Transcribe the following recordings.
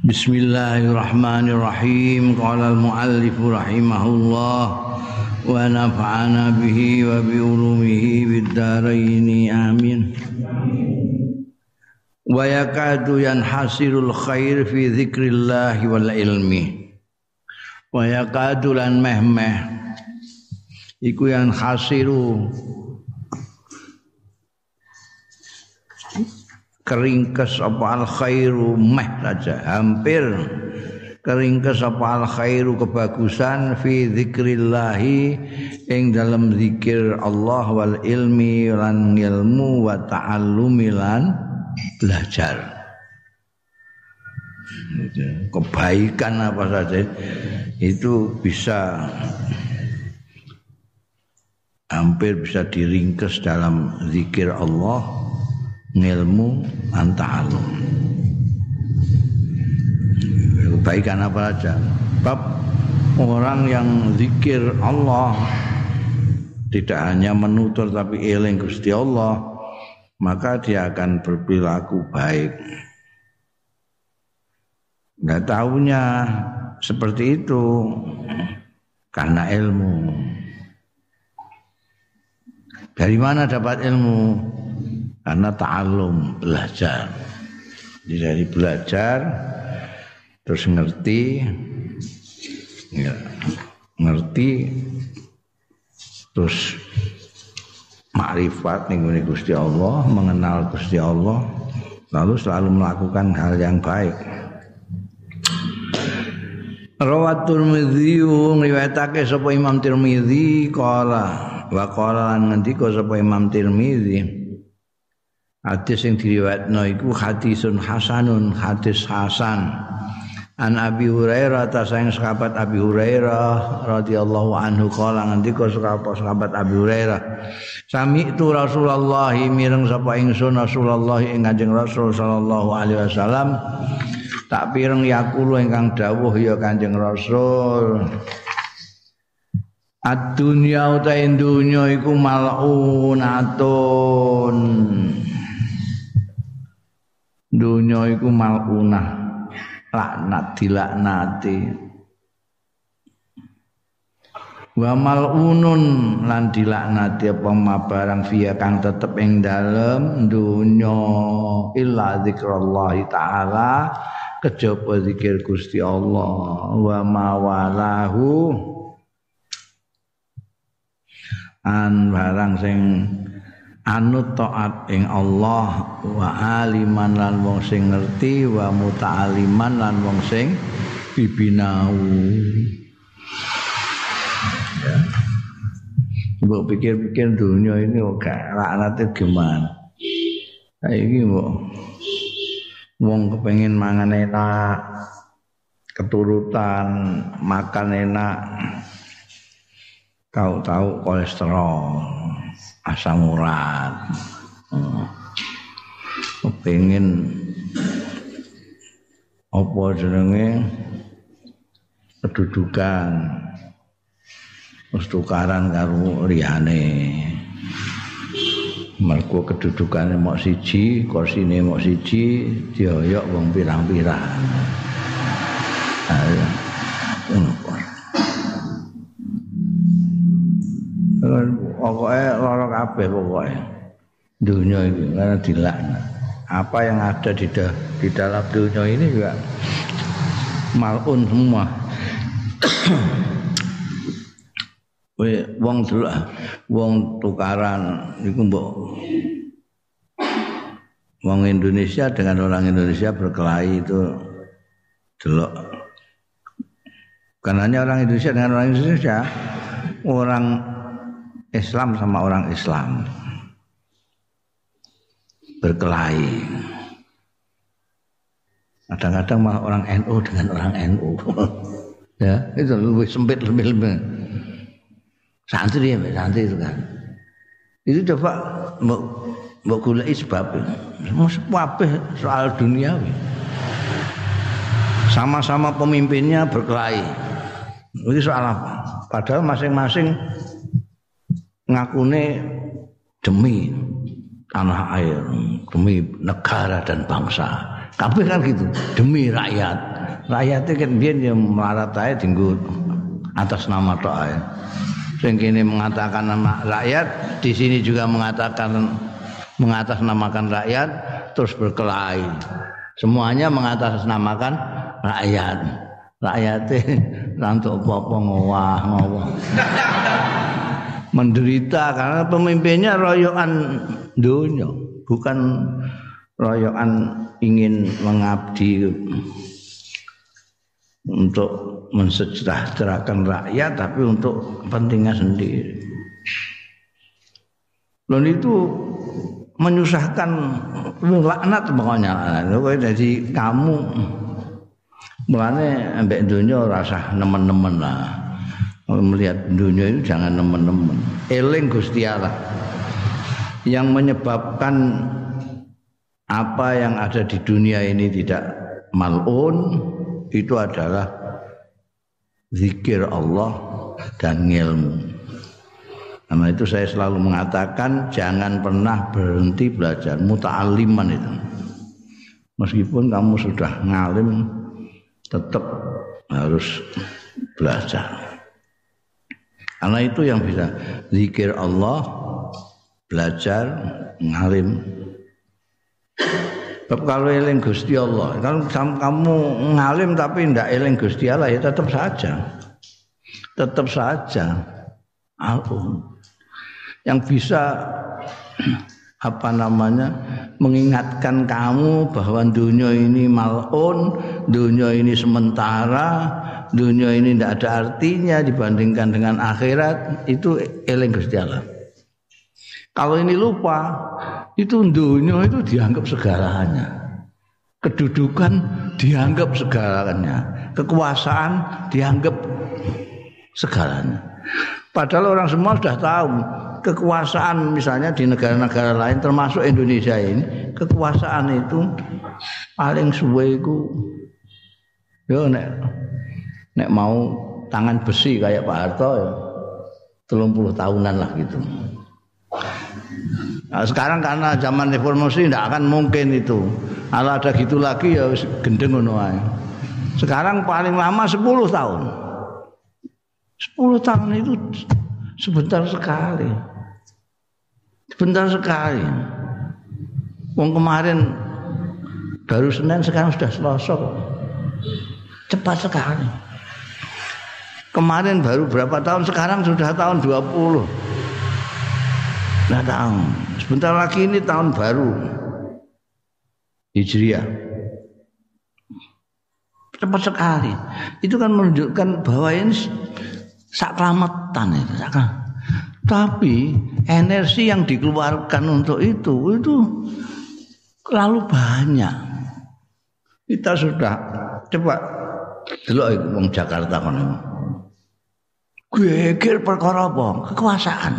Bismillahirrahmanirrahim. Qala al-muallif rahimahullah wa nafa'ana bihi wa bi ulumihi bid dharain amin. Wa yakadu yanhasirul khair fi dzikrillah wal ilmi. Wa yakadu lan mehmeh iku yang hasiru keringkes apa al khairu? Meh saja. Hampir. Keringkes apa al khairu? Kebagusan fi zikrillahi ing dalam zikir Allah wal ilmi lan ilmu wa ta'allumi lan belajar. Kebaikan apa saja itu bisa hampir bisa diringkes dalam zikir Allah ngilmu anta'alum kebaikan apa saja bab orang yang zikir Allah tidak hanya menutur tapi eling Gusti Allah maka dia akan berperilaku baik. Nggak tahunya seperti itu karena ilmu. Dari mana dapat ilmu karena ta'alum belajar. Jadi dari belajar terus ngerti ya, ngerti terus makrifat nih Gusti Allah mengenal Gusti Allah lalu selalu melakukan hal yang baik. Rawat Tirmidzi ngriwayatake sapa Imam Tirmidzi qala. Wa qala lan ngendika sapa Imam Tirmidzi Hadis yang diriwayatno iku hadisun hasanun, hadis hasan. An Abi Hurairah ta sayang sahabat Abi Hurairah radhiyallahu anhu kala ngendika sahabat sahabat Abi Hurairah. Sami itu Rasulullah mireng sapa ingsun Rasulullah ing Kanjeng Rasul sallallahu alaihi wasallam. Tak pireng yakulu ingkang dawuh ya Kanjeng Rasul. Ad-dunya utahe dunya iku mal'unatun. Dunya iku malunah laknat dilaknati. Wa malunun lan dilaknati apa barang fiya kang tetep ing dalem dunya illa zikrullah taala kejaba zikir Gusti Allah. Wa mawalahu an barang sing anut taat ing Allah wa aliman lan wong sing ngerti wa muta'aliman lan wong sing bibinau ya. Mbok pikir-pikir dunia ini oke laknatnya gimana? Ini mbok Wong kepengen mangan enak Keturutan Makan enak Kau tahu kolesterol asam urat hmm. pengen apa jenenge? Kedudukan. Terus tukaran karo liyane. Mergo kedudukane mok siji kursine mok siji dioyok wong pirang-pirang pokoknya lara kabeh pokoknya. Dunia ini karena dilaknat. Apa yang ada di, da di dalam dunia ini juga malun semua. Wong dulu wong tukaran iku mbok. Wong Indonesia dengan orang Indonesia berkelahi itu delok. Bukan hanya orang Indonesia dengan orang Indonesia orang Islam sama orang Islam berkelahi. Kadang-kadang malah orang NU dengan orang NU. ya, itu lebih sempit lebih lebih. Santri ya, santri itu kan. Itu coba mau mau gulai sebab apa soal dunia sama-sama pemimpinnya berkelahi ini soal apa padahal masing-masing ngakune demi tanah air, demi negara dan bangsa. Kabeh kan gitu, demi rakyat. Rakyat itu kan biar yang melarat aja tinggal atas nama tok aja. Sing kini mengatakan nama rakyat, di sini juga mengatakan mengatasnamakan rakyat, terus berkelahi. Semuanya mengatasnamakan rakyat. Rakyatnya rantuk apa ngowah ngowah. Menderita karena pemimpinnya royokan dunia, bukan royokan ingin mengabdi untuk mensejahterakan rakyat tapi untuk kepentingan sendiri. Dan itu menyusahkan laknat pokoknya. Jadi kamu mulane ambek dunia rasa nemen-nemen lah. Melihat dunia itu jangan nemen-nemen. Eling Gusti Allah. Yang menyebabkan apa yang ada di dunia ini tidak malun itu adalah zikir Allah dan ilmu. Karena itu saya selalu mengatakan jangan pernah berhenti belajar muta'alliman itu. Meskipun kamu sudah ngalim tetap harus belajar. Karena itu yang bisa zikir Allah, belajar, ngalim. Tapi kalau eling Gusti Allah, kalau kamu ngalim tapi tidak eling Gusti Allah ya tetap saja. Tetap saja. Alum yang bisa apa namanya mengingatkan kamu bahwa dunia ini malun, dunia ini sementara, dunia ini tidak ada artinya dibandingkan dengan akhirat itu eling Gusti Allah. Kalau ini lupa, itu dunia itu dianggap segalanya. Kedudukan dianggap segalanya, kekuasaan dianggap segalanya. Padahal orang semua sudah tahu kekuasaan misalnya di negara-negara lain termasuk Indonesia ini kekuasaan itu paling suwe itu nek mau tangan besi kayak Pak Harto ya telung puluh tahunan lah gitu. Nah, sekarang karena zaman reformasi tidak akan mungkin itu. Kalau ada gitu lagi ya gendeng ngono Sekarang paling lama 10 tahun. 10 tahun itu sebentar sekali. Sebentar sekali. Wong kemarin baru Senin sekarang sudah Selasa. Cepat sekali. Kemarin baru berapa tahun sekarang sudah tahun 20. Nah. Sebentar lagi ini tahun baru. Hijriah. Cepat sekali. Itu kan menunjukkan bahwa ini sakramatan itu. Sakramatan. Tapi energi yang dikeluarkan untuk itu itu terlalu banyak. Kita sudah coba delok wong Jakarta kono. Geger perkara apa? Kekuasaan.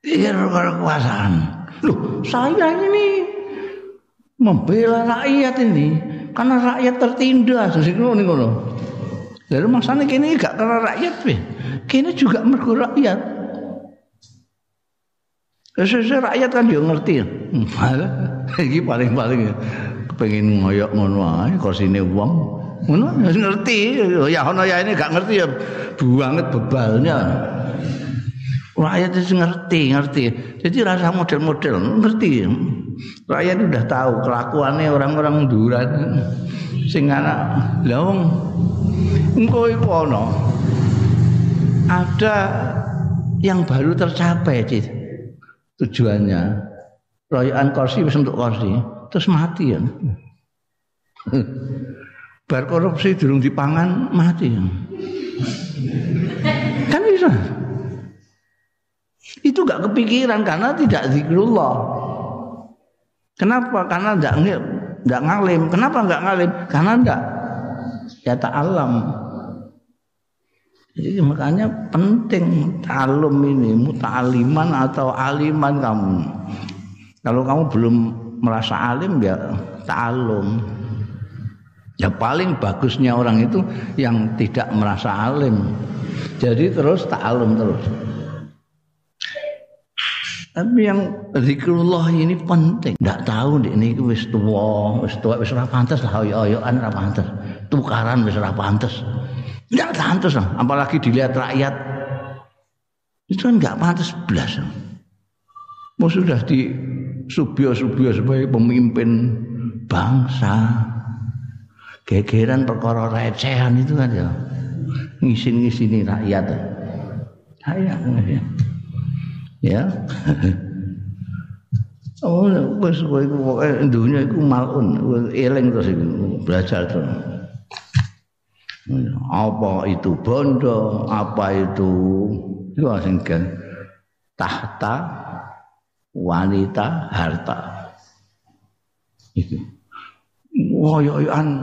Geger perkara kekuasaan. Loh, saya ini membela rakyat ini karena rakyat tertindas. Sing ngono ngono. Lalu maksudnya kini gak karena rakyat, be. kini juga mergo rakyat. Sesuai rakyat kan dia ngerti. Ini paling-paling pengen ngoyok ngono ae kursine wong. Ngono ngerti. Ya ono ya ini gak ngerti ya banget bebalnya. Rakyat itu ngerti, ngerti. Jadi rasa model-model ngerti. Rakyat udah tahu kelakuannya orang-orang duran. Sing anak lawang engko iku ana ada yang baru tercapai Cid. tujuannya royokan kursi wis untuk kursi terus mati ya bar korupsi durung dipangan mati. Kan bisa. Itu gak kepikiran karena tidak zikrullah. Kenapa? Karena tidak nggak ngalim. Kenapa nggak ngalim? Karena enggak ya ta'alam jadi makanya penting talum ini muta'aliman atau aliman kamu. Kalau kamu belum merasa alim ya ta'alum ya paling bagusnya orang itu yang tidak merasa alim jadi terus ta'alum terus Tapi yang zikrullah ini penting. Tidak tahu di ini wis tua, wis tua, wis ora pantes lah oyo-oyoan ora pantes. Tukaran wis ora pantes. Tidak pantes lah, apalagi dilihat rakyat. Itu kan enggak pantas belas. Mau sudah di subio-subio sebagai pemimpin bangsa. Gegeran perkara recehan itu kan ya. Ngisin-ngisini rakyat. Rakyat. Ya ya. Oh wis kowe iku pokoke dunya iku malun. Eling terus iku belajar terus. Apa itu bondo? Apa itu itu sing tahta wanita harta. Itu. Woyoan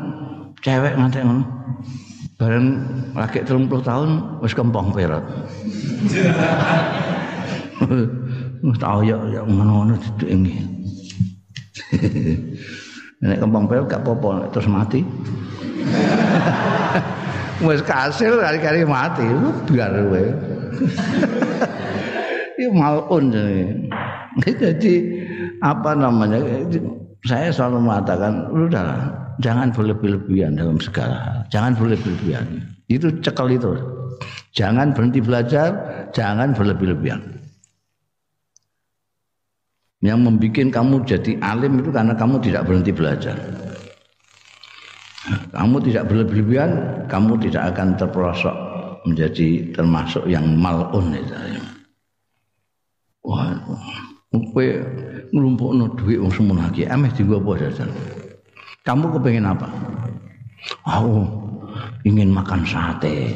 cewek nganti ngono bareng laki 30 tahun wis kempong perot tau ya ya ngono-ngono duduk ini. Nek kembang pel gak apa-apa terus mati. Wis kasil kali-kali mati, biar kowe. Ini malun jadi apa namanya saya selalu mengatakan udahlah jangan berlebih-lebihan dalam segala hal jangan berlebih-lebihan itu cekal itu jangan berhenti belajar jangan berlebih-lebihan yang membuat kamu jadi alim itu karena kamu tidak berhenti belajar. Kamu tidak berlebihan, kamu tidak akan terperosok menjadi termasuk yang malun itu. Wah, kowe nglumpukno dhuwit semono lagi, ameh dienggo apa jajan. Kamu kepengen apa? Aku ingin makan sate.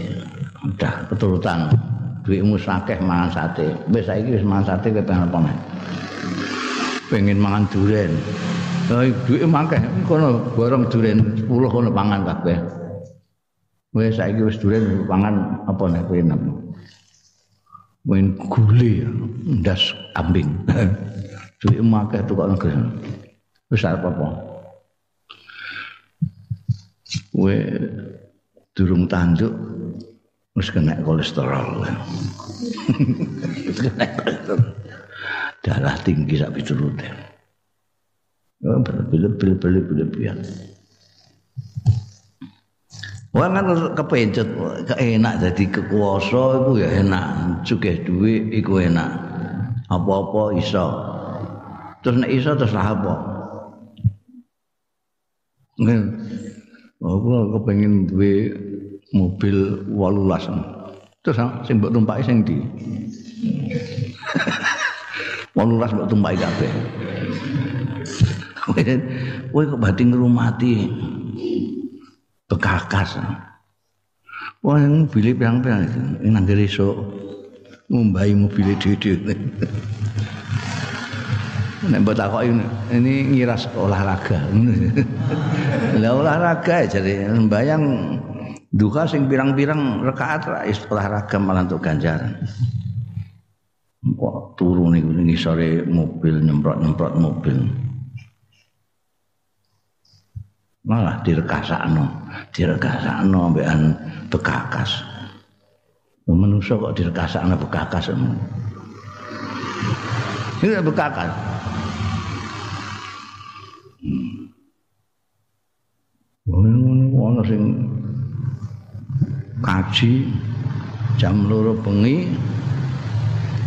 Udah keturutan duitmu sakeh mangan sate. Wis saiki wis mangan sate kepengen apa meneh? pengen mangan duren. Oh, duit mangkeh kono borong duren 10 kono pangan kabeh. Wis saiki wis duren pangan apa nek kowe enak. Main gule ndas ambing. duit mangkeh tukok negeri. Wis apa-apa. Kowe durung tanduk wis kena kolesterol. kena kolesterol darah tinggi sak piturute. Oh, berlebih-lebih-berlebihan. Wah kan kepencet, enak jadi kekuasa itu ya enak, juga duit itu enak. Apa-apa iso. Terus nek iso terus apa? Aku kepengin duwe mobil 18. Terus sing mbok tumpaki sing ndi? Wolulas mbok tumpaki kabeh. Kowe kok bati ngrumati bekakas. Wah, yang mobil pirang-pirang itu, ini nanti esok ngumbai mobil dhewe Nek mbok takoki ini ngira olahraga. Lah olahraga jadi bayang duka sing pirang-pirang rakaat olahraga malah untuk ganjaran. kok turu niku ning sore mobil nyemprot-nyemprot mobil malah direkasakno direkasakno ambekan bekakas manusa kok direkasakno bekakas ini bekakas ono sing kaji jam loro bengi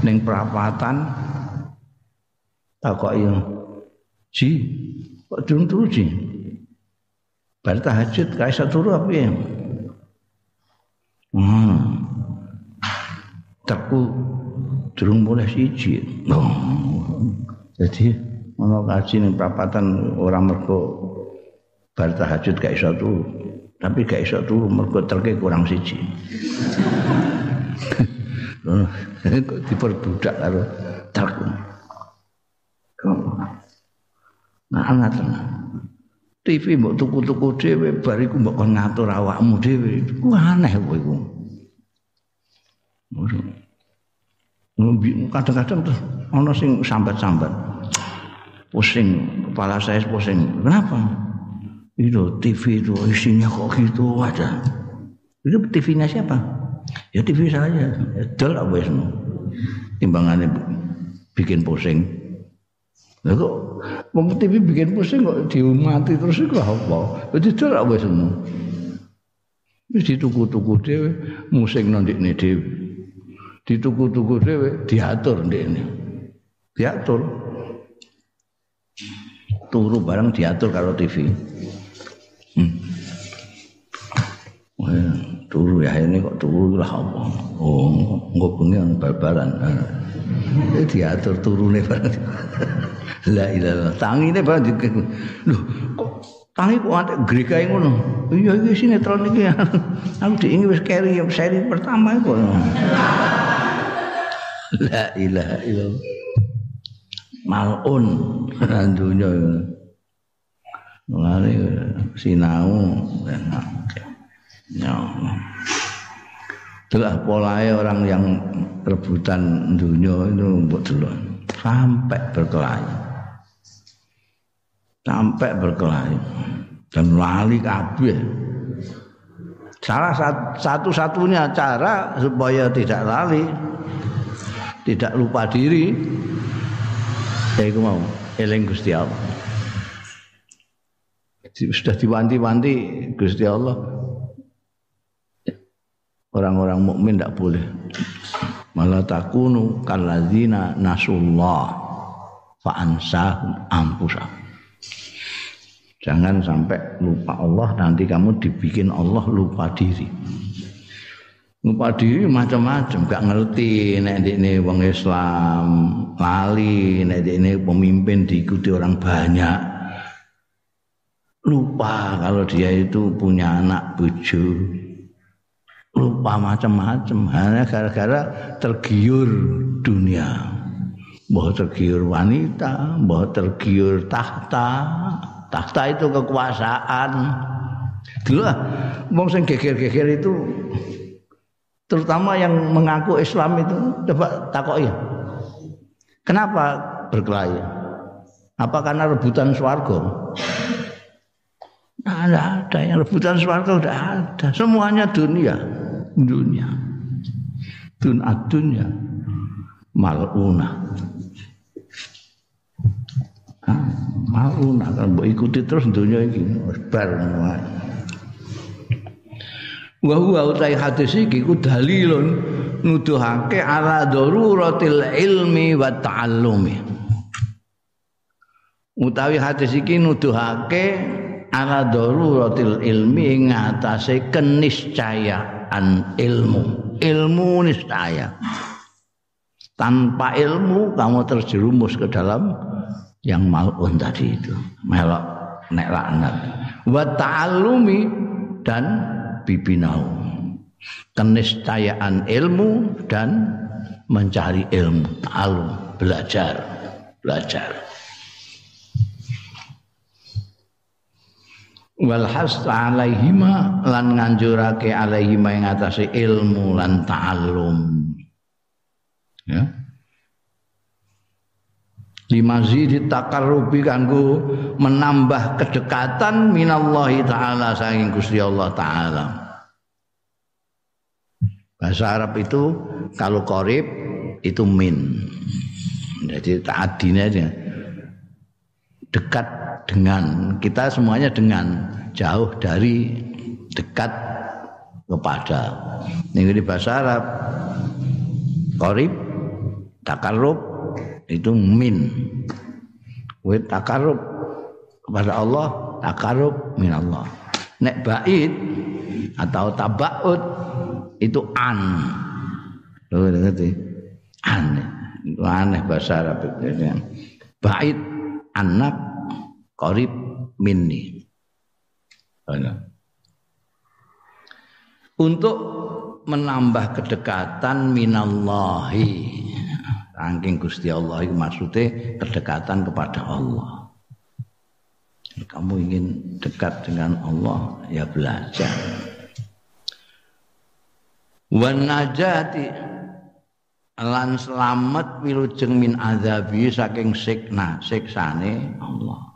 ning perapatan. Takoki ji kok durung turu ji? Bar tahajud kae turu ya hmm teku durung boleh siji. Jadi ono kaji ning perapatan ora mergo bar tahajud gak iso turu tapi gak iso turu mergo terke kurang siji kok diperbudak karo truk. Nah, anak TV mbok tuku-tuku dhewe bariku mbok kon ngatur awakmu dhewe. Ku aneh kowe iku. Kadang-kadang tuh ana sing sambat-sambat. Pusing, kepala saya pusing. Kenapa? Itu TV itu isinya kok gitu aja. Itu TV-nya siapa? Ya TV saya. Dol apa wis. Timbangane bikin pusing. Lah kok wong TV bikin pusing kok diumati terus iku apa? Wis ora wis ngono. Wis dituku-tuku dhewe, musik nang ndekne dhewe. Dituku-tuku dhewe, diatur ndekne. Diatur. Turu bareng diatur karo TV. Hmm. Wah, turu ya ini kok turu lah apa? Oh, engko bengi ana babaran. Eh, diatur turune bareng. La ilaha tangine bareng. Lho, kok tangi kok antek grekae ngono. Iya iki sinetron iki. Aku diingi wis keri seri pertama kok. La ilaha illallah. Malun dunya. Mulane sinau Ya. Itulah polanya orang yang rebutan dunia itu mbok delok sampai berkelahi. Sampai berkelahi dan lali kabeh. Salah satu-satunya cara supaya tidak lali, tidak lupa diri, ya itu mau eling Gusti Allah. Sudah diwanti-wanti Gusti Allah. Orang-orang mukmin tidak boleh. Malah takunu kaladzina nasullah fa'ansahum ampusahum. Jangan sampai lupa Allah nanti kamu dibikin Allah lupa diri. Lupa diri macam-macam, gak ngerti nek ini wong Islam, lali nek ini pemimpin diikuti orang banyak. Lupa kalau dia itu punya anak bojo. Lupa macam-macam hanya gara-gara tergiur dunia. Bahwa tergiur wanita, bahwa tergiur tahta, Takhta itu kekuasaan. Dulu lah, wong sing geger-geger itu terutama yang mengaku Islam itu coba takoi. Kenapa berkelahi? Apa karena rebutan swarga? Nah, ada, yang rebutan swarga udah ada. Semuanya dunia, dunia. Dun adunya maluna. mau nak mbok ikuti terus dunia iki bar wa huwa utai hadis iki ku dalilun nuduhake ala daruratil ilmi wa ta'allumi utawi hadis iki nuduhake ala daruratil ilmi ngatasé keniscayaan ilmu. Ilmu niscaya. Tanpa ilmu kamu terjerumus ke dalam yang malun tadi itu. Melok nek laknat. Wa ta'allumi dan bibinau. Keniscayaan ilmu dan mencari ilmu. Ta'allum. Belajar. Belajar wal hasta alaihima lan nganjurake alaihima ing atase ilmu lan ta'allum ya limazidi takarrubi kanggo menambah kedekatan minallahi taala saking Gusti Allah taala. Bahasa Arab itu kalau korib itu min. Jadi ta'adine aja. Dekat dengan kita semuanya dengan jauh dari dekat kepada. Ini bahasa Arab. Korib, takarrub, itu min. Wa takarrub kepada Allah takarrub min Allah. Nek bait atau tabaud itu an. Lho ngerti? An. Aneh bahasa Arab itu bait anak qarib minni untuk menambah kedekatan minallahi Angking Gusti Allah itu maksudnya kedekatan kepada Allah. Kamu ingin dekat dengan Allah, ya belajar. Wan najati lan selamat wilujeng min azabi saking sikna siksane Allah.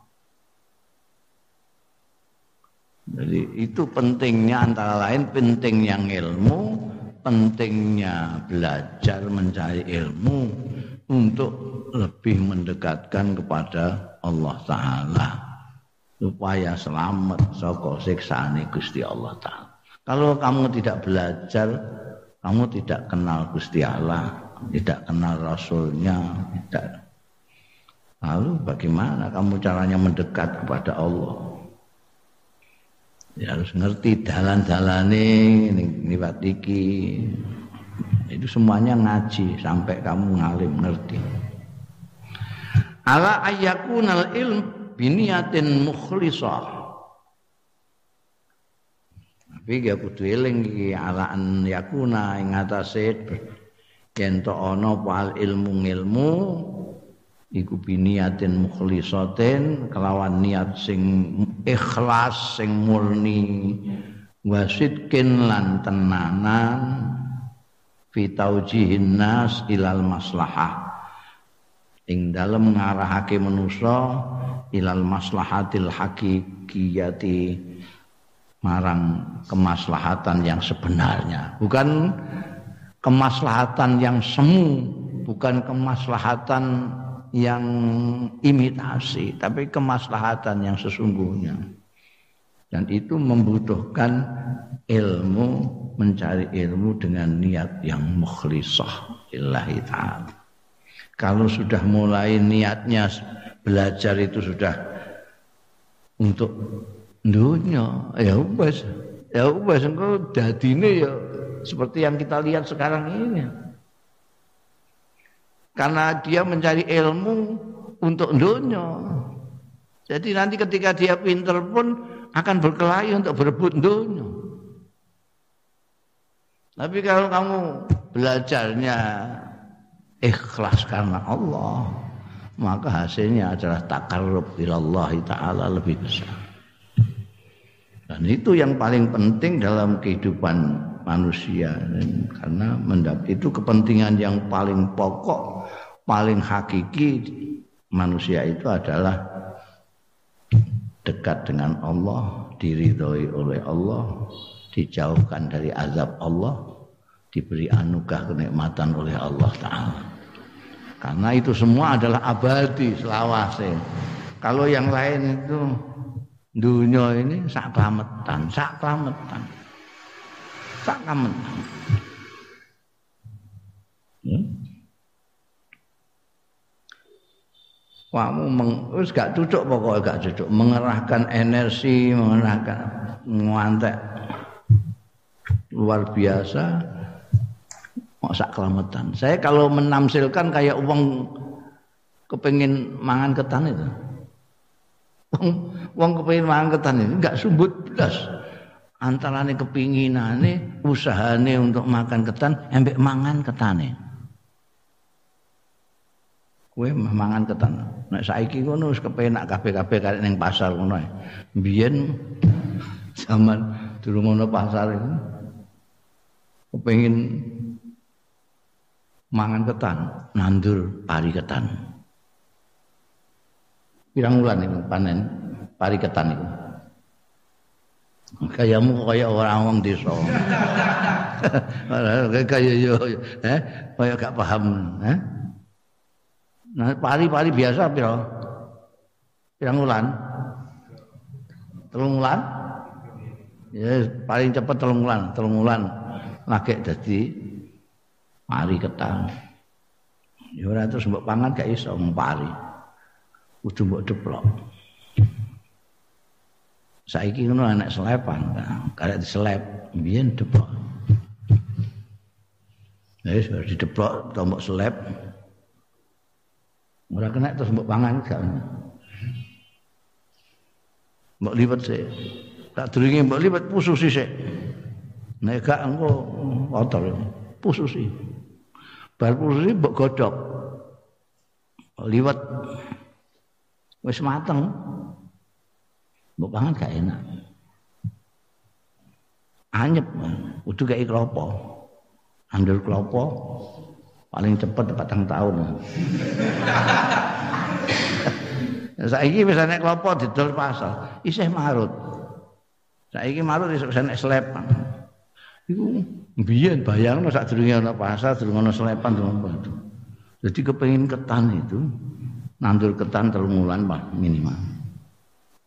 Jadi itu pentingnya antara lain pentingnya ilmu, pentingnya belajar mencari ilmu untuk lebih mendekatkan kepada Allah taala supaya selamat saka siksane Gusti Allah taala. Kalau kamu tidak belajar, kamu tidak kenal Gusti Allah, tidak kenal Rasulnya, tidak. Lalu bagaimana kamu caranya mendekat kepada Allah? Ya harus ngerti dalan-dalane liwat iki. Itu semuanya ngaji sampai kamu ngalim ngerti. Ala ayyakunal ilm biniyatin mukhlisah. Tapi ya kudu eling ala an yakuna ing atase yen to ana ilmu ilmu iku biniyatin mukhlisatin kelawan niat sing ikhlas sing murni wasidkin lan tenanan fi taujihin nas ilal maslahah. Ing dalem ngarahake manusa ilal maslahatil hakikiyati marang kemaslahatan yang sebenarnya. Bukan kemaslahatan yang semu bukan kemaslahatan yang imitasi tapi kemaslahatan yang sesungguhnya. Dan itu membutuhkan ilmu mencari ilmu dengan niat yang mukhlisah lillahi ta'ala. Kalau sudah mulai niatnya belajar itu sudah untuk dunia ya wes ya wes engko dadine ya seperti yang kita lihat sekarang ini karena dia mencari ilmu untuk dunia. Jadi nanti ketika dia pinter pun akan berkelahi untuk berebut dunia. Tapi kalau kamu belajarnya ikhlas karena Allah, maka hasilnya adalah takarrub ilallah taala lebih besar. Dan itu yang paling penting dalam kehidupan manusia karena itu kepentingan yang paling pokok paling hakiki manusia itu adalah dekat dengan Allah, diridhoi oleh Allah, dijauhkan dari azab Allah, diberi anugerah kenikmatan oleh Allah taala. Karena itu semua adalah abadi selawase. Kalau yang lain itu dunia ini sak kelametan, sak kelametan. Sak kelametan. Hmm? Kamu wis gak cocok pokoknya gak cocok mengerahkan energi mengerahkan ngantek. Luar biasa. Masa kelamatan? Saya kalau menamsilkan kayak uang kepengin mangan ketan itu. Uang, uang kepengin mangan ketan itu nggak sumbut belas antara ini kepinginan ini usahane untuk makan ketan embek mangan ketane Kowe mangan ketan. Nek saiki ngono wis kepenak kabeh-kabeh karek ning pasar ngono. Biyen zaman durung ono pasar itu kepengin mangan ketan, nandur pari ketan. Pirang wulan itu panen pari ketan itu. Kayamu kaya orang wong desa. Kaya yo eh kaya gak paham, eh? Nah, pari-pari biasa piro? Pirang wulan? Telung wulan? Ya, paling cepat telung wulan, telung wulan lagi dadi pari ketang. Ya ora terus mbok pangan gak iso pari. Kudu mbok deplok. Saiki ngono anak selepan, karek diselep, biyen deplok. Ya wis dideplok tombok selep, Ora kena terus mbok pangan gak. Mbok liwet sik. Tak durunge mbok liwet pususi sik. Nek gak engko kotor. Pususi. Bar pususi mbok godhog. Liwet wis mateng. Mbok pangan gak enak. Anyep, kudu gak klopo. Andul klopo, paling cepat patang tahun. Saiki bisa naik klopo didol pasar, isih marut. Saiki marut isih bisa naik selepan. Iku biyen bayangno sak durunge ana pasar, durung ana selepan durung apa. Jadi kepengen ketan itu nandur ketan telung wulan pak minimal.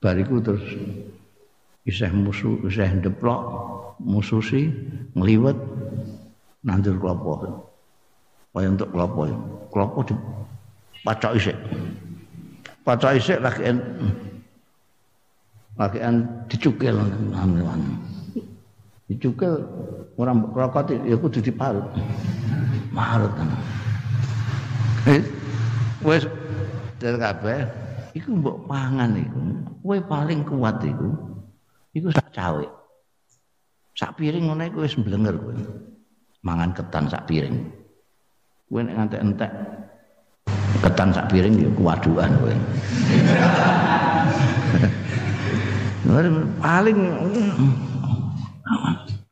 Bariku terus iseh musuh iseh deplok mususi ngliwet nandur klopo. Kaya untuk klopo. Klopo di pacak isek. Pacak isek lagi en lagi en dicukil dicukil orang rokok ya kudu diparut. Marut kan. Eh, wis dari kabeh iku mbok pangan iku. Kowe paling kuat iku. Iku sak cawe. Sak piring ngono iku wis mblenger kowe. Mangan ketan sak piring. Kowe nek ngantek-entek ketan sak piring ya kuwaduan kowe. paling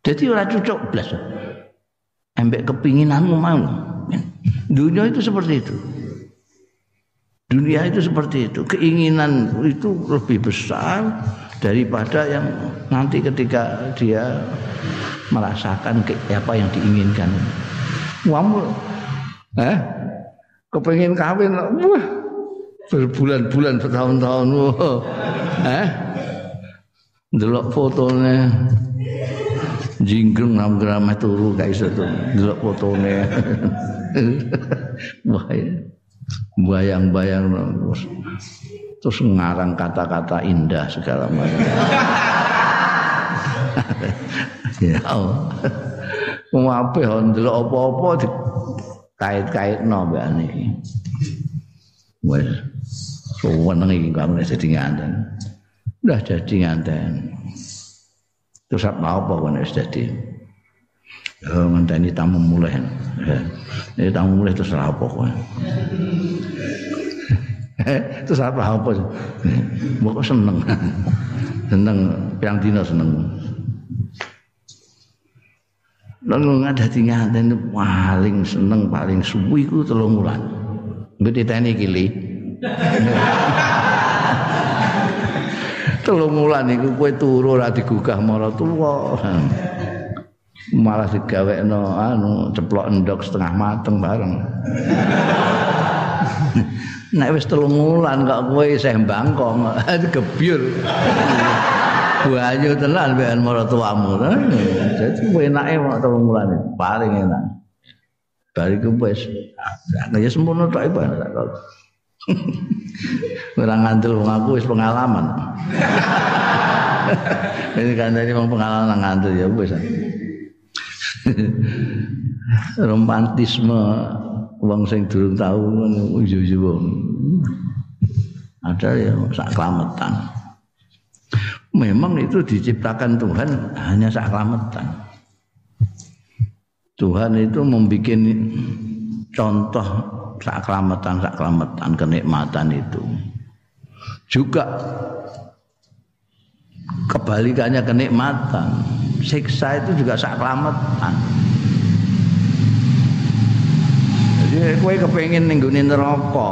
jadi ora cocok blas. Embek kepinginanmu mau. Dunia itu seperti itu. Dunia itu seperti itu. Keinginan itu lebih besar daripada yang nanti ketika dia merasakan apa yang diinginkan. Kamu eh kepengen kawin wah berbulan-bulan bertahun-tahun wah. Eh delok fotonya jingkrung enam gram turu gak iso tuh. Delok fotone. Wah ya. bayang-bayang terus ngarang kata-kata indah segala macam. Ya Allah. Mau apa delok apa-apa kait-kaitno mbak niki wes suweneng iki kamu jadi nganten udah jadi nganten Terus apa apa kan wis dadi. Oh ngenteni tamu mulai. Ini tamu mulai terus apa kok. terus apa apa. Mbok seneng. seneng yang dina seneng. Lalu ngadati nganten paling seneng paling suwi ku telung wulan. Mbok diteni kili. telung wulan iku kowe turu ora digugah mara tuwa malah digawekno anu ceplok endok setengah mateng bareng nek wis telung wulan kok kowe isih mbangkong gebyur banyu tenan mbekan mara tuamu dadi kowe enake kok telung wulan paling enak bariku wis ya sempurna tok iku Ora ngandel wong aku wis pengalaman. Ini kan dari wong pengalaman ngandel ya wis. Romantisme wong sing durung tau ngono uju-uju Ada ya sak kelametan. Memang itu diciptakan Tuhan hanya sak kelametan. Tuhan itu membuat contoh saklamatan kenikmatan itu. Juga kebalikannya kenikmatan. Siksa itu juga saklamatan jadi kue kepengen ningguni neraka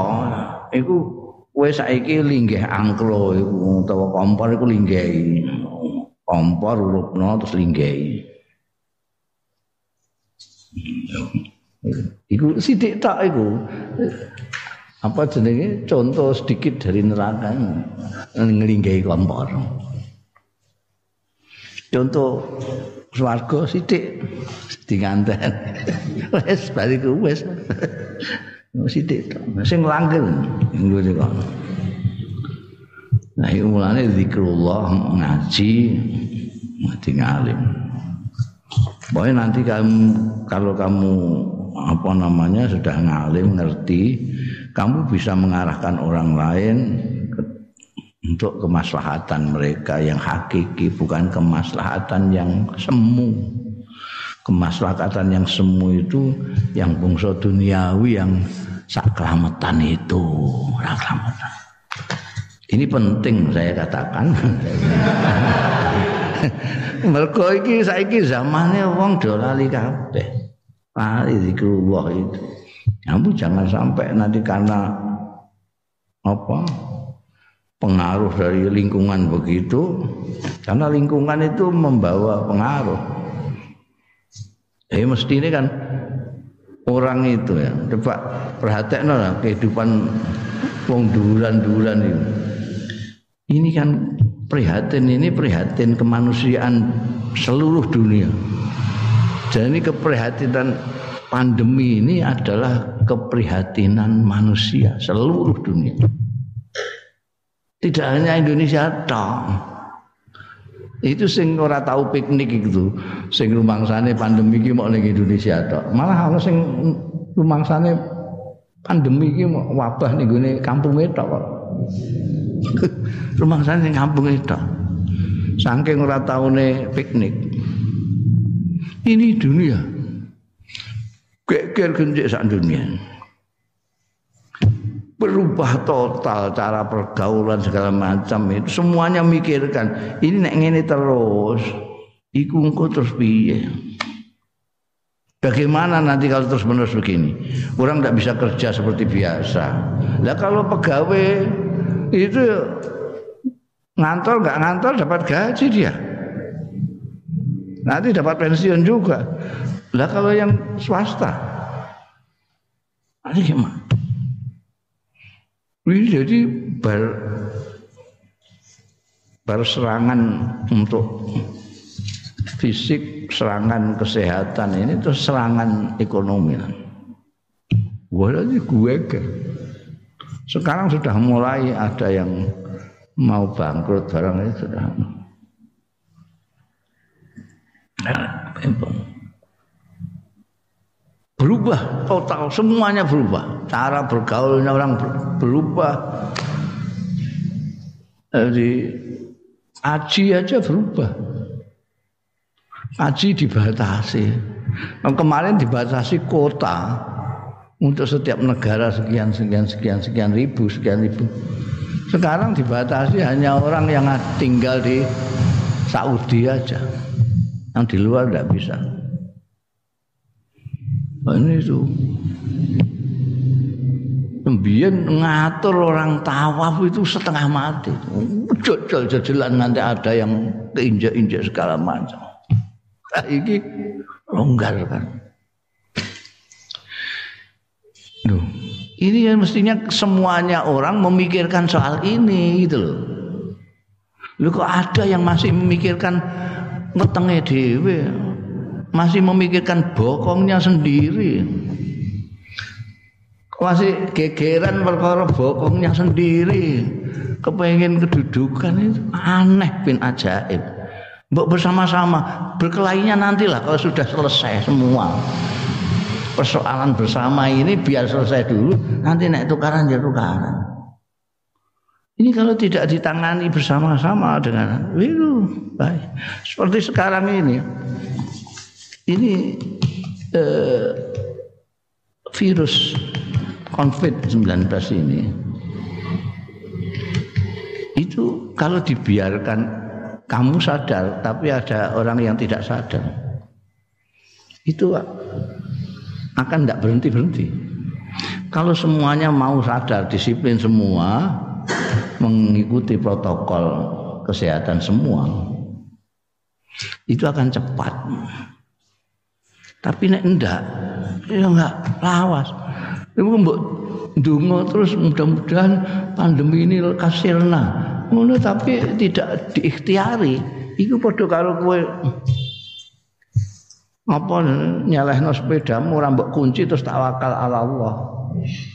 itu kue saiki linggih angklo itu utawa kompor itu linggih kompor urupno terus linggih Iku sidik tak iku. Apa jenenge contoh sedikit dari neraka ngelinggahi kompor. Contoh swarga sithik dinganten. Wes bariku wes. Sithik sing langgeng kok. Nah, itu mulanya zikrullah ngaji ngaji ngalim. Pokoknya nanti kamu kalau kamu apa namanya sudah ngalim ngerti kamu bisa mengarahkan orang lain untuk kemaslahatan mereka yang hakiki bukan kemaslahatan yang semu kemaslahatan yang semu itu yang bungsu duniawi yang saklamatan itu. Saklamatan ini penting saya katakan. Mergo iki saiki zamane wong do lali kabeh. Lari zikrullah itu. Kamu jangan sampai nanti karena apa? Pengaruh dari lingkungan begitu. Karena lingkungan itu membawa pengaruh eh mesti ini kan orang itu ya. Coba perhatikan lah kehidupan wong duran-duran ini. Ini kan prihatin ini prihatin kemanusiaan seluruh dunia. Jadi keprihatinan pandemi ini adalah keprihatinan manusia seluruh dunia. Tidak hanya Indonesia toh itu sing ora tahu piknik itu sing rumangsane pandemi iki mau ning Indonesia tok. Malah ana sing rumangsane pandemi iki mau wabah ning gone kampung tok kok. Rumangsane ning kampung tok. Saking ora taune piknik. Ini dunia. Geger genjek sak dunia berubah total cara pergaulan segala macam itu. Semuanya mikirkan ini nek ngene terus iku terus piye? Bagaimana nanti kalau terus menerus begini? Orang tidak bisa kerja seperti biasa. Lah kalau pegawai Itu Ngantor nggak ngantor dapat gaji dia. Nanti dapat pensiun juga. Lah kalau yang swasta? Nanti gimana ini jadi bar, bar serangan untuk fisik, serangan kesehatan ini terus serangan ekonomi. Walau gue. Sekarang sudah mulai ada yang mau bangkrut barang itu sudah. Nah, berubah. Total semuanya berubah. Cara bergaulnya orang berubah. Jadi aji aja berubah. Aji dibatasi. Nah, kemarin dibatasi kota. Untuk setiap negara sekian sekian sekian sekian ribu sekian ribu. Sekarang dibatasi hanya orang yang tinggal di Saudi aja. Yang di luar tidak bisa ini itu Kemudian ngatur orang tawaf itu setengah mati. Jajal-jajalan nanti ada yang keinjak-injak segala macam. Nah, ini longgar kan. Duh, ini yang mestinya semuanya orang memikirkan soal ini gitu loh. Lu kok ada yang masih memikirkan ngetengnya dewe masih memikirkan bokongnya sendiri. Masih gegeran perkara bokongnya sendiri. Kepengen kedudukan itu aneh bin ajaib. Mbok bersama-sama berkelainya nantilah kalau sudah selesai semua. Persoalan bersama ini biar selesai dulu nanti naik tukaran jadi tukaran. Ini kalau tidak ditangani bersama-sama dengan itu baik. Seperti sekarang ini ini eh, virus COVID-19 ini itu kalau dibiarkan kamu sadar tapi ada orang yang tidak sadar itu akan tidak berhenti berhenti kalau semuanya mau sadar disiplin semua mengikuti protokol kesehatan semua itu akan cepat tapi nek ndak ya enggak lawas. Iku mbok ndonga terus mudah-mudahan pandemi ini kasirna. Ngono tapi tidak diikhtiari. Iku padha karo kowe apa nyalehno sepedamu ora mbok kunci terus tawakal ala Allah.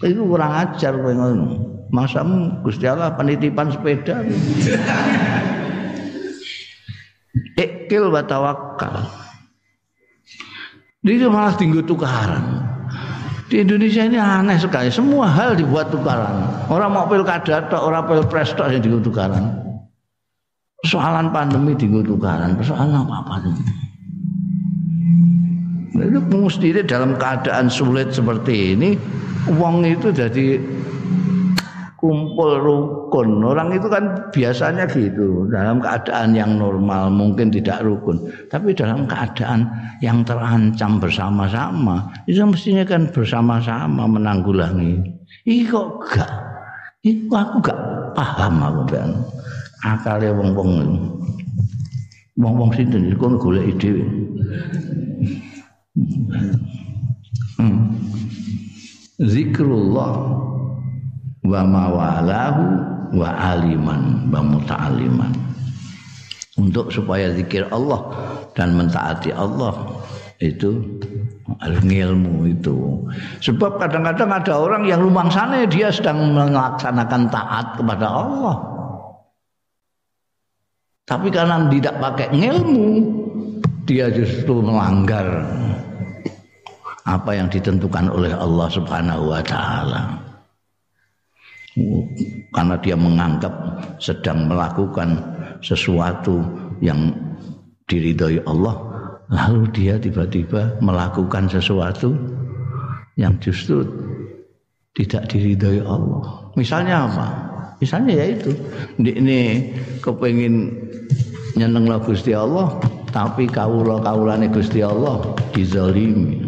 Itu kurang ajar kowe ngono. Masamu Gusti Allah penitipan sepeda. Ikil wa tawakkal. Dia malah tinggal tukaran. Di Indonesia ini aneh sekali. Semua hal dibuat tukaran. Orang mau pilkada atau orang pilpres tok yang dibuat tukaran. Persoalan pandemi dibuat tukaran. Persoalan apa-apa itu. Itu mesti dalam keadaan sulit seperti ini, uang itu jadi kumpul rukun. Orang itu kan biasanya gitu, dalam keadaan yang normal mungkin tidak rukun, tapi dalam keadaan yang terancam bersama-sama, itu mestinya kan bersama-sama menanggulangi. Ih kok gak? Ih aku gak paham aku ben. Akalnya wong-wong wong-wong sinten iku golek ide. Hmm. zikrullah wa mawalahu wa aliman wa muta'aliman untuk supaya zikir Allah dan mentaati Allah itu ilmu itu. Sebab kadang-kadang ada orang yang sana dia sedang melaksanakan taat kepada Allah. Tapi karena tidak pakai ilmu dia justru melanggar apa yang ditentukan oleh Allah Subhanahu wa taala karena dia menganggap sedang melakukan sesuatu yang diridhoi Allah lalu dia tiba-tiba melakukan sesuatu yang justru tidak diridhoi Allah. Misalnya apa? Misalnya ya itu, ini kepengin nyeneng Gusti Allah, tapi kaula kaulane Gusti Allah dizalimi.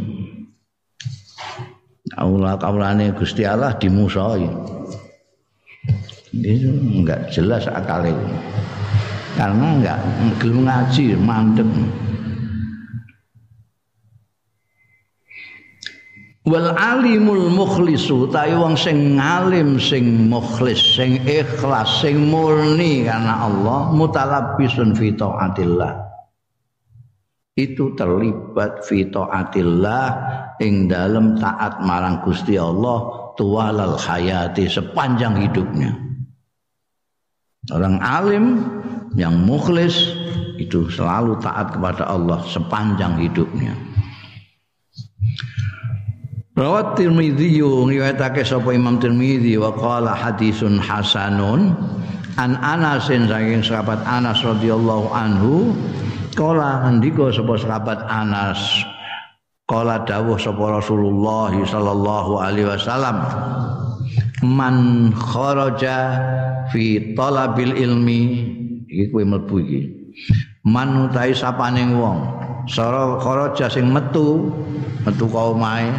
Kaula kaulane Gusti Allah dimusoi. Ini enggak jelas akalnya. Karena enggak gelem ngaji, mandek. wal alimul mukhlisu ta'i wong sing ngalim sing mukhlis sing ikhlas sing murni karena Allah mutalabbisun fi taatillah itu terlibat fi taatillah ing dalam taat marang Gusti Allah tuwalal hayati sepanjang hidupnya orang alim yang mukhlis itu selalu taat kepada Allah sepanjang hidupnya. Rawat Tirmidzi ngriwayatake sapa Imam Tirmidzi wa qala hadisun hasanun an Anas saking sahabat Anas radhiyallahu anhu kala ngendika sapa sahabat Anas kala dawuh sapa Rasulullah sallallahu alaihi wasallam man kharaja fi talabil ilmi iki kuwi mlebu iki. Man utahe sapaning wong. Sara kharaja sing metu metu kaumae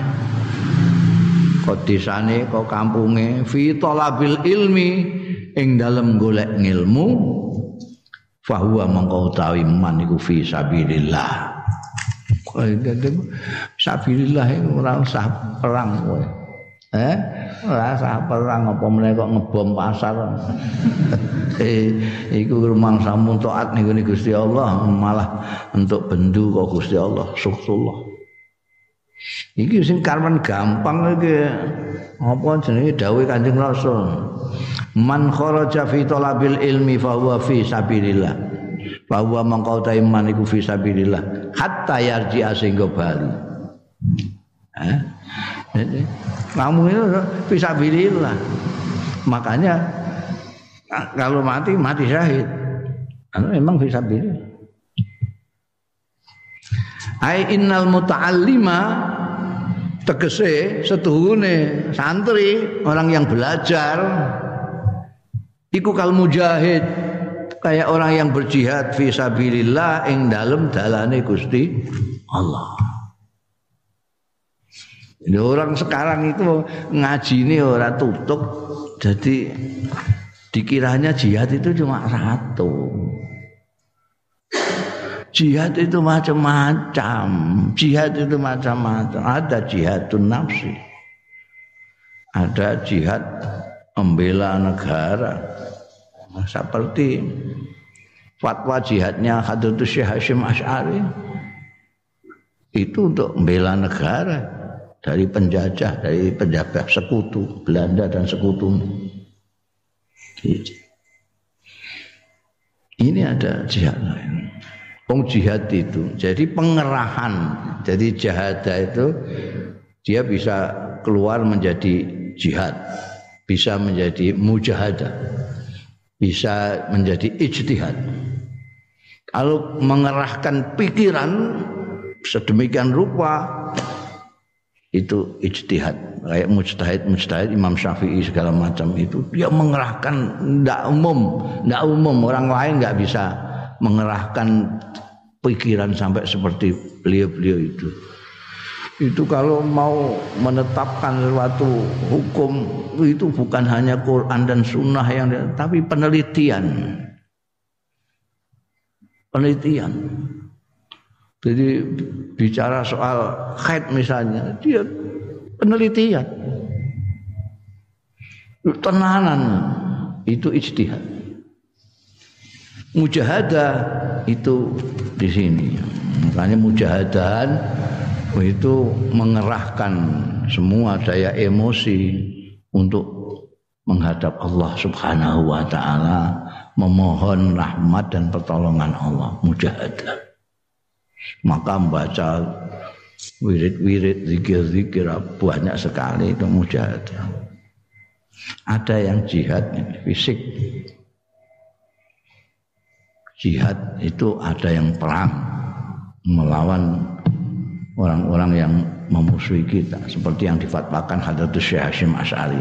kok desane kok kampunge. Fi talabil ilmi ing dalem golek ngilmu fahuwa mongko utawi man iku fi sabilillah. Sabilillah ora usah perang kowe eh ora usah perang apa meneh kok ngebom pasar eh iku rumangsa taat niku Gusti Allah malah untuk bendu kok Gusti Allah suksullah Iki sing karman gampang iki. Apa jenenge dawuh Kanjeng Rasul? Man kharaja fi talabil ilmi fa huwa fi sabilillah. Fa huwa mangkau iman iku fi sabilillah hatta yarji sehingga bali. Kamu itu fi sabilillah. Makanya kalau mati mati syahid. Anu memang fi sabilillah. Ai innal muta'allima tegese setuhune santri orang yang belajar iku kal mujahid kayak orang yang berjihad fi sabilillah ing dalem dalane Gusti Allah. Orang sekarang itu ngaji ini orang tutup jadi dikiranya jihad itu cuma satu. Jihad itu macam-macam. Jihad itu macam-macam. Ada jihadun nafsi. Ada jihad membela negara. Seperti fatwa jihadnya Hadratus Syekh Hashim Ash'ari. Itu untuk membela negara dari penjajah, dari penjaga sekutu Belanda dan sekutu. Ini ada jihad lain. Wong jihad itu. Jadi pengerahan. Jadi jahada itu dia bisa keluar menjadi jihad. Bisa menjadi mujahadah. Bisa menjadi ijtihad. Kalau mengerahkan pikiran sedemikian rupa itu ijtihad kayak mujtahid mujtahid Imam Syafi'i segala macam itu dia mengerahkan tidak umum tidak umum orang lain nggak bisa mengerahkan pikiran sampai seperti beliau-beliau itu. Itu kalau mau menetapkan suatu hukum itu bukan hanya Quran dan Sunnah yang tapi penelitian. Penelitian. Jadi bicara soal khaid misalnya, dia penelitian. tenanan itu ijtihad. Mujahadah itu di sini. Makanya mujahadahan itu mengerahkan semua daya emosi untuk menghadap Allah Subhanahu wa taala memohon rahmat dan pertolongan Allah. Mujahadah maka membaca wirid-wirid zikir-zikir banyak sekali itu mujahadah. Ada yang jihad fisik. Jihad itu ada yang perang melawan orang-orang yang memusuhi kita seperti yang difatwakan Hadratus Syekh Hashim Asy'ari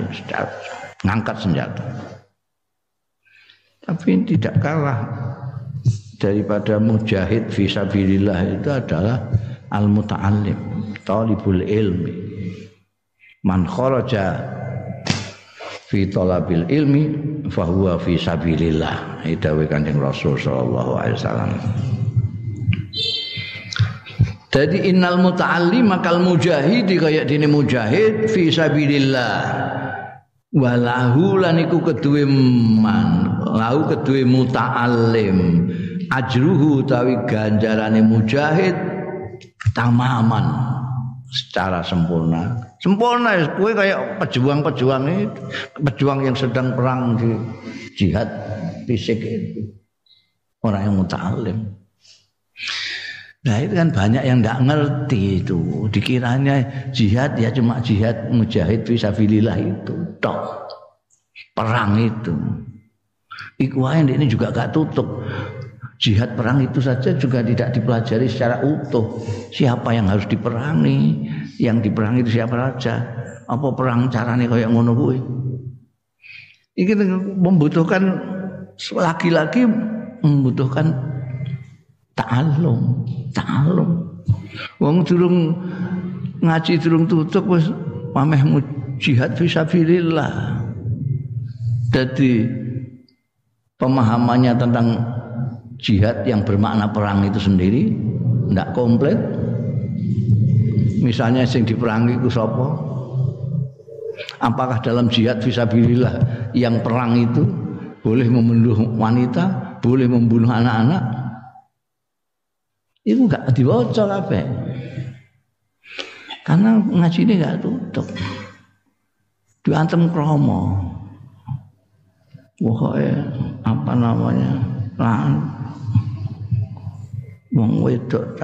ngangkat senjata. Tapi tidak kalah daripada mujahid fisabilillah itu adalah al muta'allim talibul ilmi. Man kharaja fi talabil ilmi fahuwa fi sabilillah. Itu kanjeng Rasul sallallahu alaihi wasallam. Jadi innal muta'allim makal mujahid kayak dini mujahid fi sabilillah. Walahu lan iku keduwe man lahu keduwe muta'allim ajruhu tawi ganjarane mujahid tamaman secara sempurna sempurna kowe kayak pejuang-pejuang itu pejuang yang sedang perang di jihad fisik itu orang yang muta'allim Nah itu kan banyak yang tidak ngerti itu. Dikiranya jihad ya cuma jihad mujahid fisabilillah itu. Tok. Perang itu. Iku ini juga gak tutup. Jihad perang itu saja juga tidak dipelajari secara utuh. Siapa yang harus diperangi? Yang diperangi itu siapa saja? Apa perang caranya kayak ngono kuwi? Ini membutuhkan laki-laki membutuhkan ta'allum, ta'allum. Wong durung ngaji durung tutup wis pameh jihad fisabilillah. Jadi pemahamannya tentang jihad yang bermakna perang itu sendiri tidak komplit. Misalnya yang diperangi itu sapa? Apakah dalam jihad fisabilillah yang perang itu boleh membunuh wanita, boleh membunuh anak-anak? Itu enggak diwaca kabeh. Karena ngaji ini enggak tutup. Diantem kromo. Pokoknya apa namanya? Lan wong wedok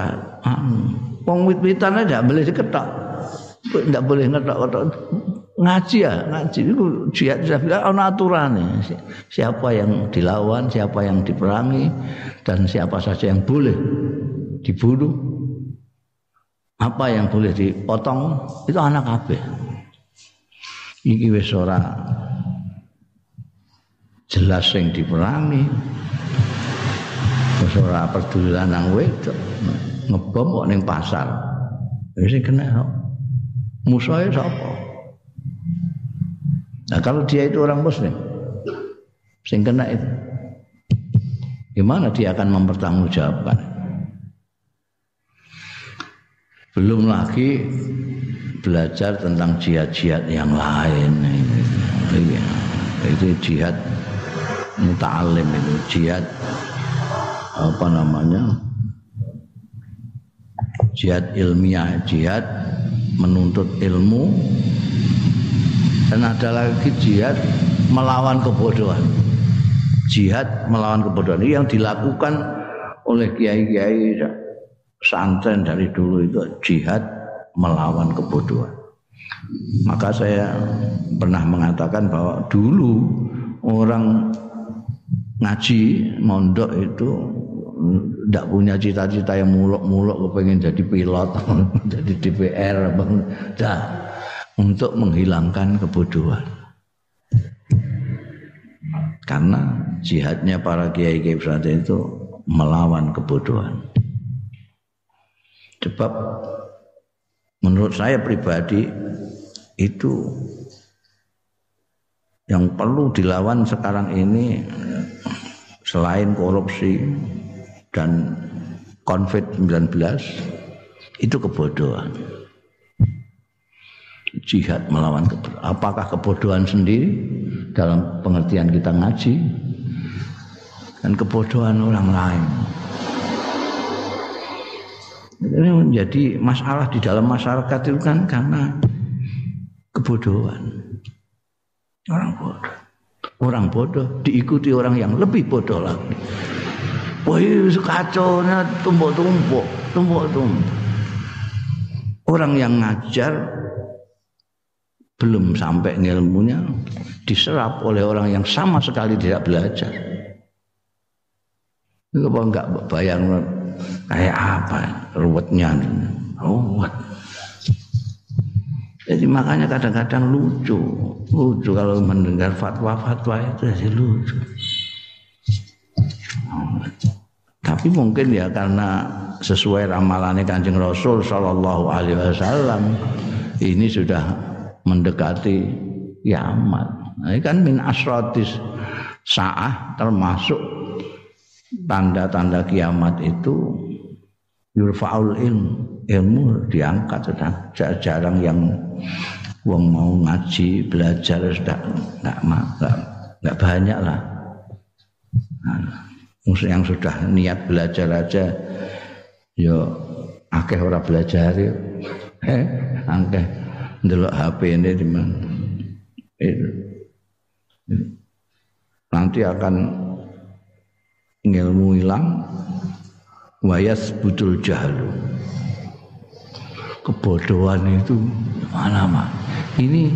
anu. Wong wit-witan aja boleh diketok. Enggak boleh ngetok-ngetok. Ngaji ya, ngaji itu jihad sudah ana aturane. Siapa yang dilawan, siapa yang diperangi dan siapa saja yang boleh dibunuh apa yang boleh dipotong itu anak kabeh iki wis ora jelas sing diperangi wis ora peduli lanang wedok. Ngebom kok ning pasar. Wis kena musuhnya sapa? Nah kalau dia itu orang muslim sing kena itu gimana dia akan mempertanggungjawabkan? Belum lagi belajar tentang jihad-jihad yang lain. Iya. itu jihad muta'alim itu jihad apa namanya? Jihad ilmiah jihad menuntut ilmu. Dan ada lagi jihad melawan kebodohan. Jihad melawan kebodohan. Ini yang dilakukan oleh kiai-kiai pesantren dari dulu itu jihad melawan kebodohan. Maka saya pernah mengatakan bahwa dulu orang ngaji mondok itu tidak punya cita-cita yang muluk-muluk kepengen jadi pilot, jadi DPR, dah untuk menghilangkan kebodohan. Karena jihadnya para kiai-kiai pesantren itu melawan kebodohan. Sebab menurut saya pribadi itu yang perlu dilawan sekarang ini selain korupsi dan COVID-19 itu kebodohan. Jihad melawan kebodohan. Apakah kebodohan sendiri dalam pengertian kita ngaji dan kebodohan orang lain. Ini menjadi masalah di dalam masyarakat itu kan karena kebodohan. Orang bodoh. Orang bodoh diikuti orang yang lebih bodoh lagi. Wah, kacau. Tumpuk-tumpuk, tumpuk-tumpuk. Orang yang ngajar belum sampai ilmunya diserap oleh orang yang sama sekali tidak belajar. Itu apa enggak bayang kayak apa ruwetnya? Ruwet. Jadi makanya kadang-kadang lucu. Lucu kalau mendengar fatwa-fatwa itu jadi lucu tapi mungkin ya karena sesuai ramalannya kanjeng Rasul Shallallahu Alaihi Wasallam ini sudah mendekati kiamat. Nah, ini kan min asratis saah termasuk tanda-tanda kiamat itu yurfaul ilmu ilmu diangkat sudah. Jarang yang wong mau ngaji belajar sudah. Nggak nggak banyak lah. Nah, yang sudah niat belajar aja yo akeh ora belajar yo eh akeh ndelok HP ini di mana? Nanti akan ilmu hilang. Wayas butul jahlu kebodohan itu mana ini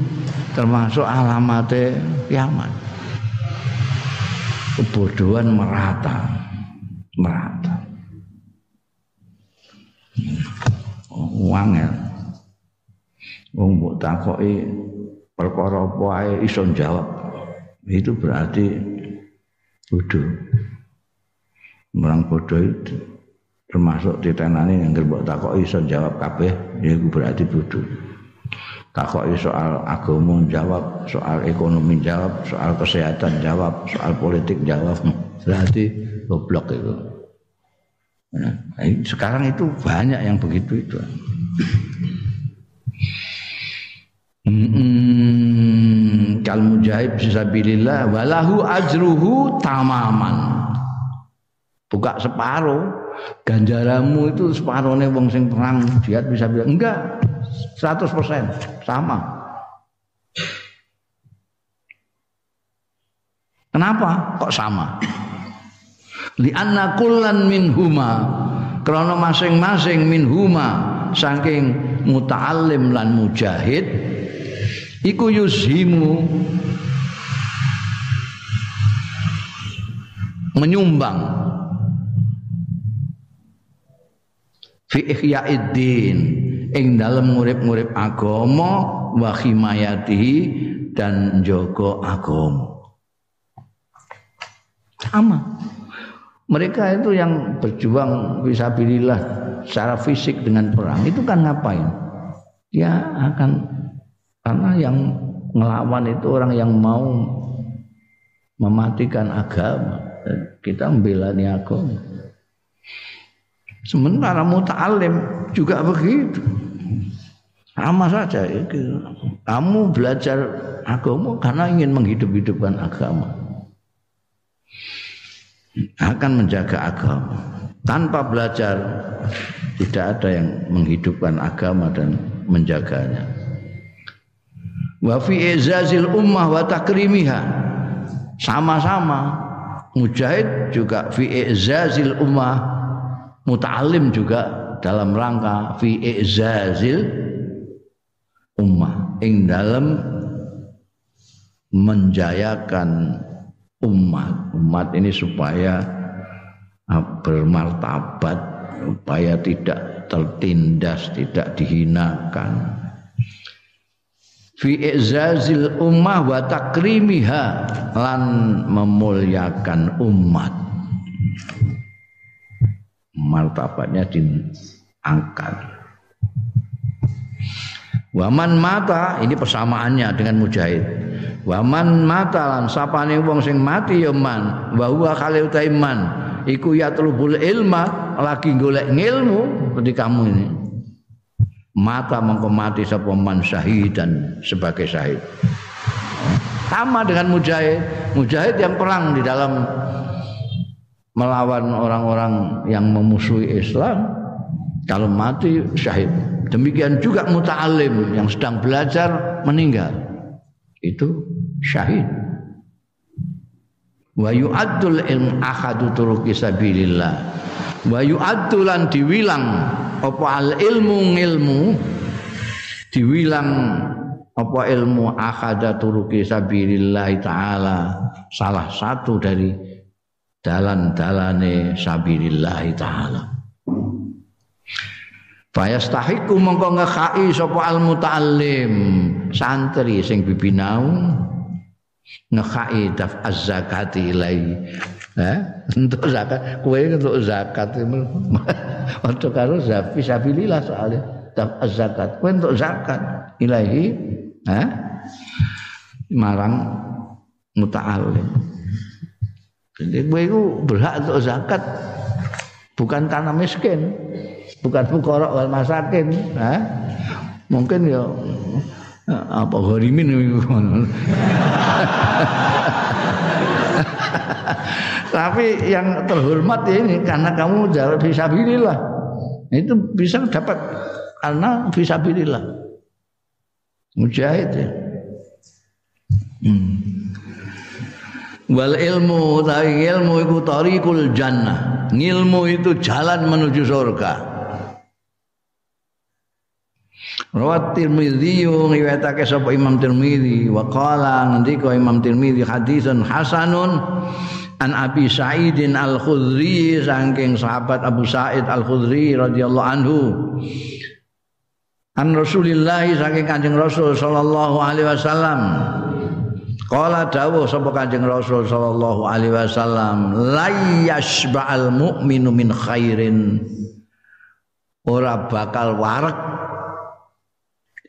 termasuk alamatnya kiamat kebodohan merata. Merata. Uang ya wong mbok takoki perkara apa jawab itu berarti bodoh. Orang bodoh itu termasuk ditenani yang gerbok takok iso jawab kabeh ya berarti bodoh takok soal agama jawab soal ekonomi jawab soal kesehatan jawab soal politik jawab. Berarti goblok itu. Nah, sekarang itu banyak yang begitu itu. Hmm, kal mujahid fisabilillah walahu ajruhu tamaman. Buka separuh. Ganjaramu itu separuhnya wong sing perang jihad bisa bilang enggak 100% sama. Kenapa kok sama? Lianna kullan min huma karena masing-masing min huma saking muta'allim lan mujahid iku yuzhimu menyumbang. Fi ihyaiddin ing dalem ngurip-ngurip agama wa himayatihi dan njogo agama. Sama mereka itu yang berjuang visabilillah secara fisik dengan perang itu kan ngapain? Dia akan karena yang ngelawan itu orang yang mau mematikan agama. Kita membela agama. Sementara muta'alim juga begitu. Sama saja itu. Kamu belajar agama karena ingin menghidup-hidupkan agama. Akan menjaga agama. Tanpa belajar tidak ada yang menghidupkan agama dan menjaganya. Wa fi izazil ummah wa takrimiha. Sama-sama mujahid juga fi izazil ummah muta'alim juga dalam rangka fi izazil ummah. Ing dalam menjayakan umat umat ini supaya bermartabat supaya tidak tertindas tidak dihinakan. Fi izazil ummah wa takrimiha lan memuliakan umat. Martabatnya diangkat. Waman mata ini persamaannya dengan mujahid. Waman mata lan sapane wong sing mati ya man wa huwa khalil taiman iku ya tulubul ilma lagi golek ngilmu seperti kamu ini. Mata mengko mati sapa man dan sebagai syahid. sama dengan mujahid mujahid yang perang di dalam melawan orang-orang yang memusuhi Islam kalau mati syahid demikian juga muta'alim yang sedang belajar meninggal. Itu syahid. Wa yu'addul ilm ahadu turuki sabilillah. Wa yu'addulan diwilang apa al ilmu ilmu diwilang apa ilmu ahada turuki sabilillah taala salah satu dari dalan-dalane sabilillah taala Fayastahiku mongko ngekai sapa al muta'allim santri sing bibinau. Ngekai daf az-zakati ilai. Eh? Untuk zakat. Kowe untuk zakat. Untuk karo zakat fisabilillah soalnya. Daf az-zakat kowe untuk zakat ilahi eh? Marang muta'allim. Jadi kowe itu berhak untuk zakat. Bukan karena miskin bukan fuqara wal masakin. Eh? mungkin ya apa gharimin tapi yang terhormat ya ini karena kamu jalan fisabilillah itu bisa dapat karena fisabilillah mujahid ya. Hmm. wal ilmu tapi ilmu itu tarikul jannah. Ilmu itu jalan menuju surga Rawat Tirmidzi riwayatake sapa Imam Tirmidzi wa qala ngendika Imam Tirmidzi hadisun hasanun an Abi Sa'idin Al-Khudri saking sahabat Abu Sa'id Al-Khudri radhiyallahu anhu. An Rasulillah saking Kanjeng Rasul sallallahu alaihi wasallam. Qala dawuh sapa Kanjeng Rasul sallallahu alaihi wasallam la yashba'al mu'minu min khairin. Ora bakal warek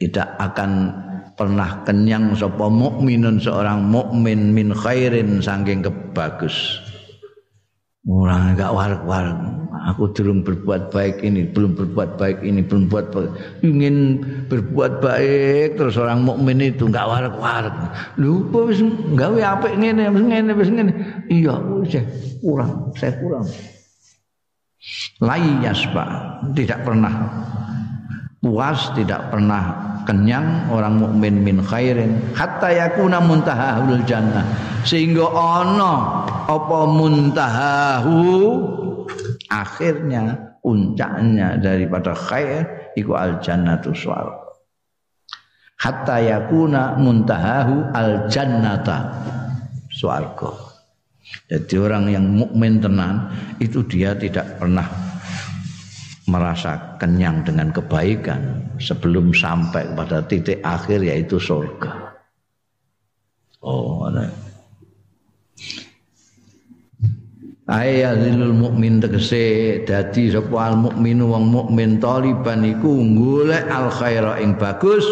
tidak akan pernah kenyang sapa mukminun seorang mukmin min khairin saking kebagus. Orang enggak warak-warak aku belum berbuat baik ini belum berbuat baik ini belum buat ingin berbuat baik terus orang mukmin itu enggak warak-warak lupa wis gawe apik ngene wis ngene wis ngene. Iya wis kurang saya kurang. Layasba tidak pernah puas tidak pernah kenyang orang mukmin min khairin hatta yakuna muntahahul jannah. Sehingga ana apa muntahahu? Akhirnya puncaknya daripada khair iku al jannatu swarga. Hatta yakuna muntahahu al jannata swarga. Jadi orang yang mukmin tenan itu dia tidak pernah merasa kenyang dengan kebaikan sebelum sampai pada titik akhir yaitu surga. Oh, ada. Ayazilul mukmin tegese dadi sapa al mukminu wong mukmin taliban iku golek al khaira ing bagus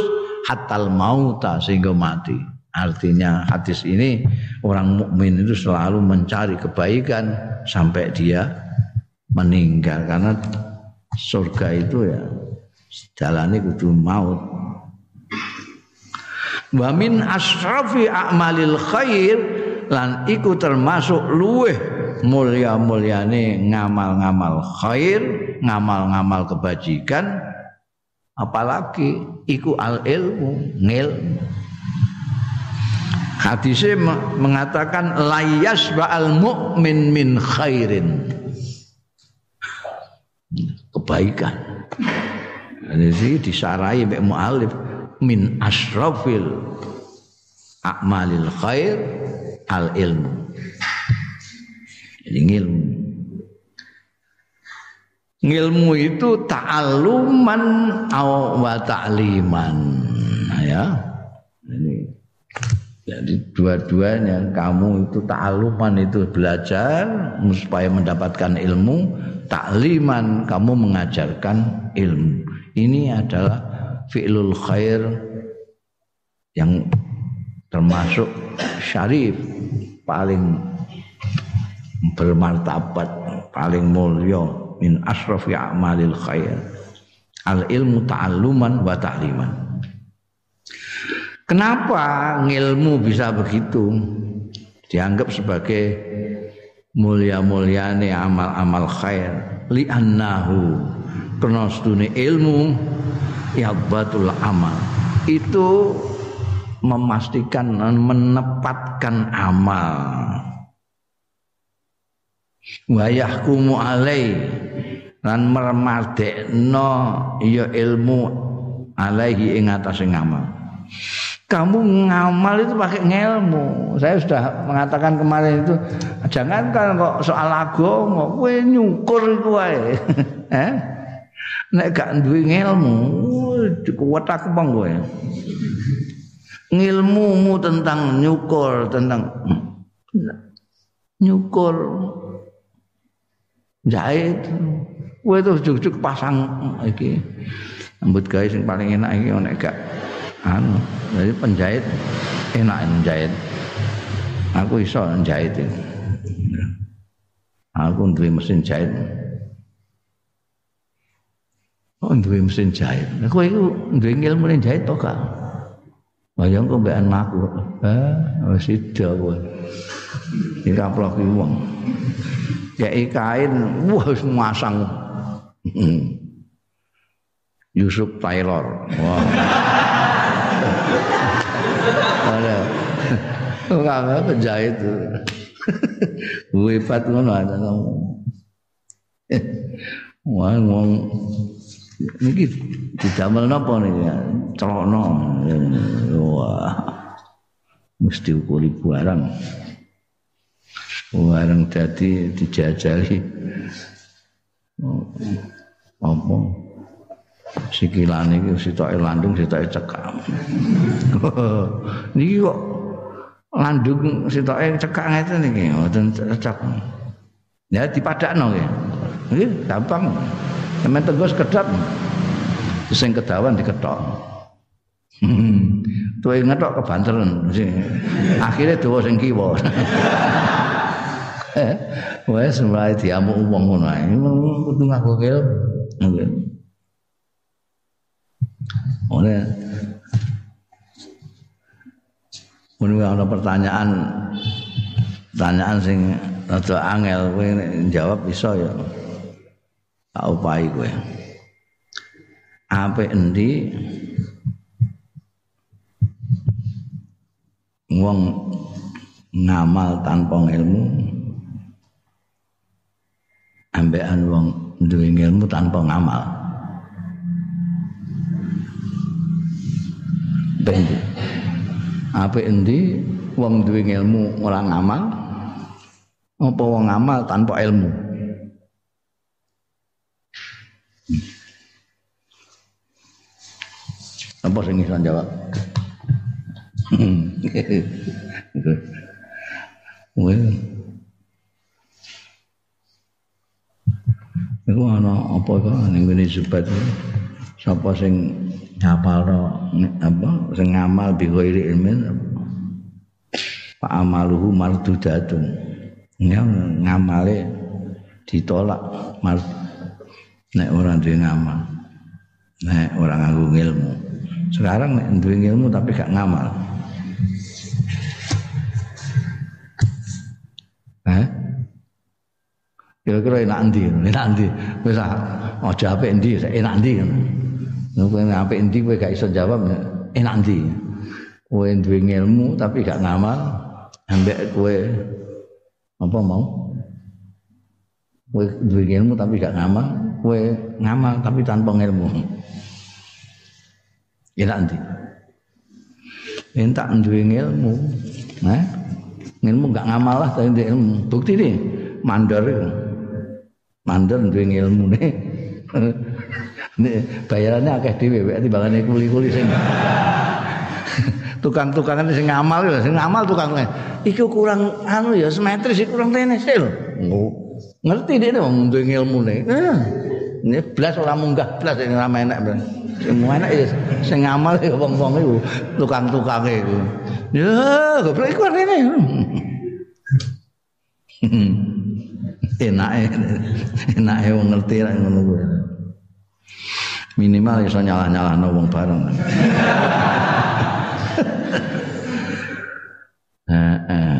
hatal mauta sehingga mati. Artinya hadis ini orang mukmin itu selalu mencari kebaikan sampai dia meninggal karena surga itu ya jalane kudu maut. Wa min asrafi a'malil khair lan iku termasuk luweh mulya-mulyane ngamal-ngamal khair ngamal-ngamal kebajikan. Apalagi iku al ilmu ngil hadisnya mengatakan layas ba'al mu'min min khairin kebaikan. Jadi disarai Mbak Mu'alif min asrafil a'malil khair al ilmu. Jadi ilmu. Ilmu itu ta'aluman wa ta'liman. Ya. Ini jadi dua-duanya kamu itu ta'aluman itu belajar supaya mendapatkan ilmu takliman kamu mengajarkan ilmu. Ini adalah fi'lul khair yang termasuk syarif paling bermartabat paling mulia min asrafi a'malil khair. Al ilmu ta'alluman wa ta'liman. Kenapa ngilmu bisa begitu? Dianggap sebagai mulia-muliane amal-amal khair. Li'annahu. Karena ilmu batul amal. Itu memastikan dan menepatkan amal. Wayahkumu alai. Lan mermadekno ya ilmu alaihi ing atase ngamal kamu ngamal itu pakai ngelmu. Saya sudah mengatakan kemarin itu jangan kan kok soal agama kowe nyukur iku wae. eh? Nek gak duwe ngelmu, kuat aku bang kowe. Ngilmumu tentang nyukur, tentang nyukur jahit. Kowe itu juk-juk pasang iki. Rambut gawe sing paling enak iki nek gak anu jadi penjahit enak menjahit aku iso menjahit aku duwe mesin jahit oh duwe mesin jahit aku itu duwe ilmu jahit to gak Bayang kok mbak aku, eh, wis sida kowe. Kaplok ki wong. Kayak kain, wah wis masang. Yusuf Taylor. Wah. Ada. Enggak penjahit itu. Wifat ngono ada kamu. Wah ngomong niki didamel napa niki? Celokno. Wah. Mesti ukuri barang. Barang dadi dijajali. Apa? Sikilane iki sitoke landung sitoke cekak. niki kok landung sitoke cekak ngeten niki mboten cocok. Ya dipadakno nggih. Nggih gampang. Semen tegus kedap. Sing kedawan diketok. Tuwe ngetok kebanteren Akhirnya dawa sing kiwa. Wes mulai diamuk wong ngono ae. Kudu ngaku ilmu. Oleh Mun ana pertanyaan pertanyaan sing rada angel kowe jawab iso ya. Tak upahi kowe. Ape endi wong ngamal tanpa ilmu ambekan wong duwe ilmu tanpa ngamal. Endi apa endi? Wong duwe ilmu ora ngamal. Apa wong ngamal tanpa ilmu? Apa sing iso jawab? Well, Iku ana apa kok ning ngene Zubat. Sapa sing ngapalno? Apa sing ngamal bi ghairi ilmin fa amaluhu mardudatun ya ngamale ditolak mar nek ora duwe ngamal nek ora nganggo ilmu. Sekarang nek duwe ilmu tapi gak ngamal. Eh kira-kira enak ndi enak ndi wis aja apik ndi enak ndi Kowe apik endi kowe gak iso jawab enak ndi? Kowe duwe ilmu tapi gak ngamal, ambek kowe apa mau? Kowe duwe ilmu tapi gak ngamal, kowe ngamal tapi tanpa ilmu. Enak ndi? Entak duwe ilmu, nah, ilmu gak ngamal lah tapi ilmu. Bukti nih, mandor Mandor duwe ilmu nih. Nek bayarannya akeh dhewe wek timbangane kuli-kuli sing tukang-tukangan sing ngamal ya sing ngamal tukang iki kurang anu ya simetris kurang tenis lho ngerti dia wong duwe ilmune ini blas ora munggah blas sing ora enak sing enak ya sing ngamal ya wong-wong iku tukang-tukange iku ya goblok iku artine enake enake wong ngerti ra ngono kuwi minimal iso nyalah-nyalahno wong bareng. Heeh.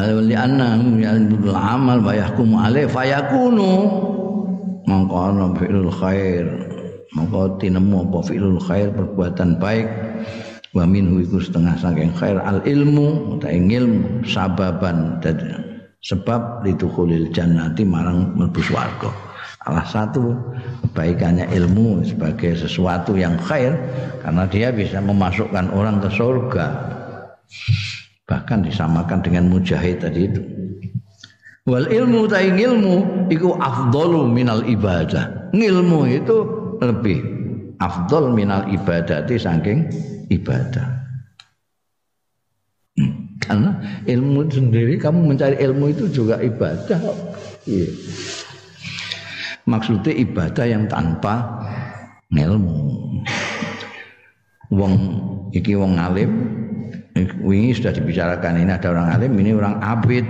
Li amal wa yahkumu alaih fayakunu mongko ana fi'lul khair. Mongko tinemu apa fi'lul khair perbuatan baik. Wa minhu iku setengah saking khair. Al ilmu ta ilmu sababan sebab litukhulil jannati marang mlebu swarga. Salah satu kebaikannya ilmu sebagai sesuatu yang khair karena dia bisa memasukkan orang ke surga. Bahkan disamakan dengan mujahid tadi itu. Wal ilmu ta ilmu iku afdalu minal ibadah. Ilmu itu lebih afdal minal ibadati saking ibadah. Karena ilmu sendiri kamu mencari ilmu itu juga ibadah iya. maksudnya ibadah yang tanpa ilmu. Wong iki wong alim wingi sudah dibicarakan ini ada orang alim ini orang abid.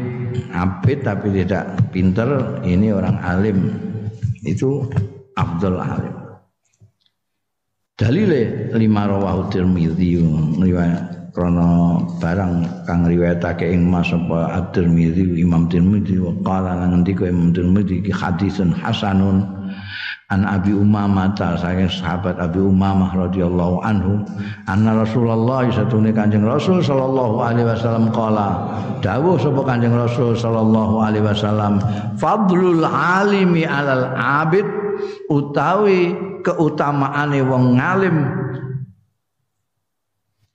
Abid tapi tidak pinter ini orang alim. Itu Abdul Alim. Dalile lima rawahu tirmidzi riwayat krana barang kang riwayatake ing Mas apa At-Tirmidzi Imam Tirmidzi wa qala lan ngendika Imam Tirmidzi ki hadisun hasanun an Abi Umamah saking sahabat Abi Umamah radhiyallahu anhu anna Rasulullah satune Kanjeng Rasul sallallahu alaihi wasallam qala dawuh sapa Kanjeng Rasul sallallahu alaihi wasallam fadlul alimi alal abid utawi keutamaane wong ngalim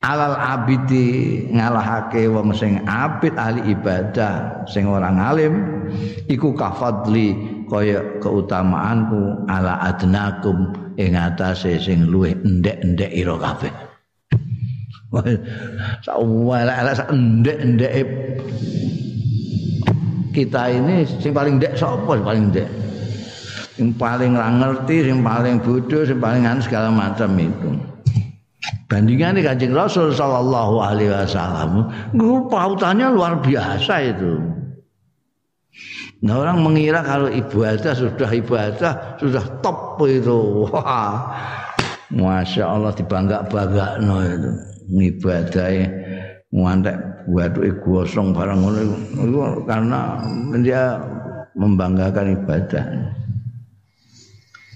alal abidi ngalahake wong sing abid ahli ibadah sing orang alim iku kafadli kaya keutamaanku ala adnakum ing atase sing luwih endek-endek ira kabeh. Kita ini sing paling ndek sapa paling ndek? Sing paling ngerti, sing paling bodoh, sing paling segala macam itu. Bandingannya Kanjeng Rasul sallallahu alaihi wasallam, pautannya luar biasa itu. Nah orang mengira kalau ibadah sudah ibadah sudah top itu. Wah. Masya Allah dibangga-bangga no itu. Ibadahnya ngantek waduh gosong barang itu karena dia membanggakan ibadah.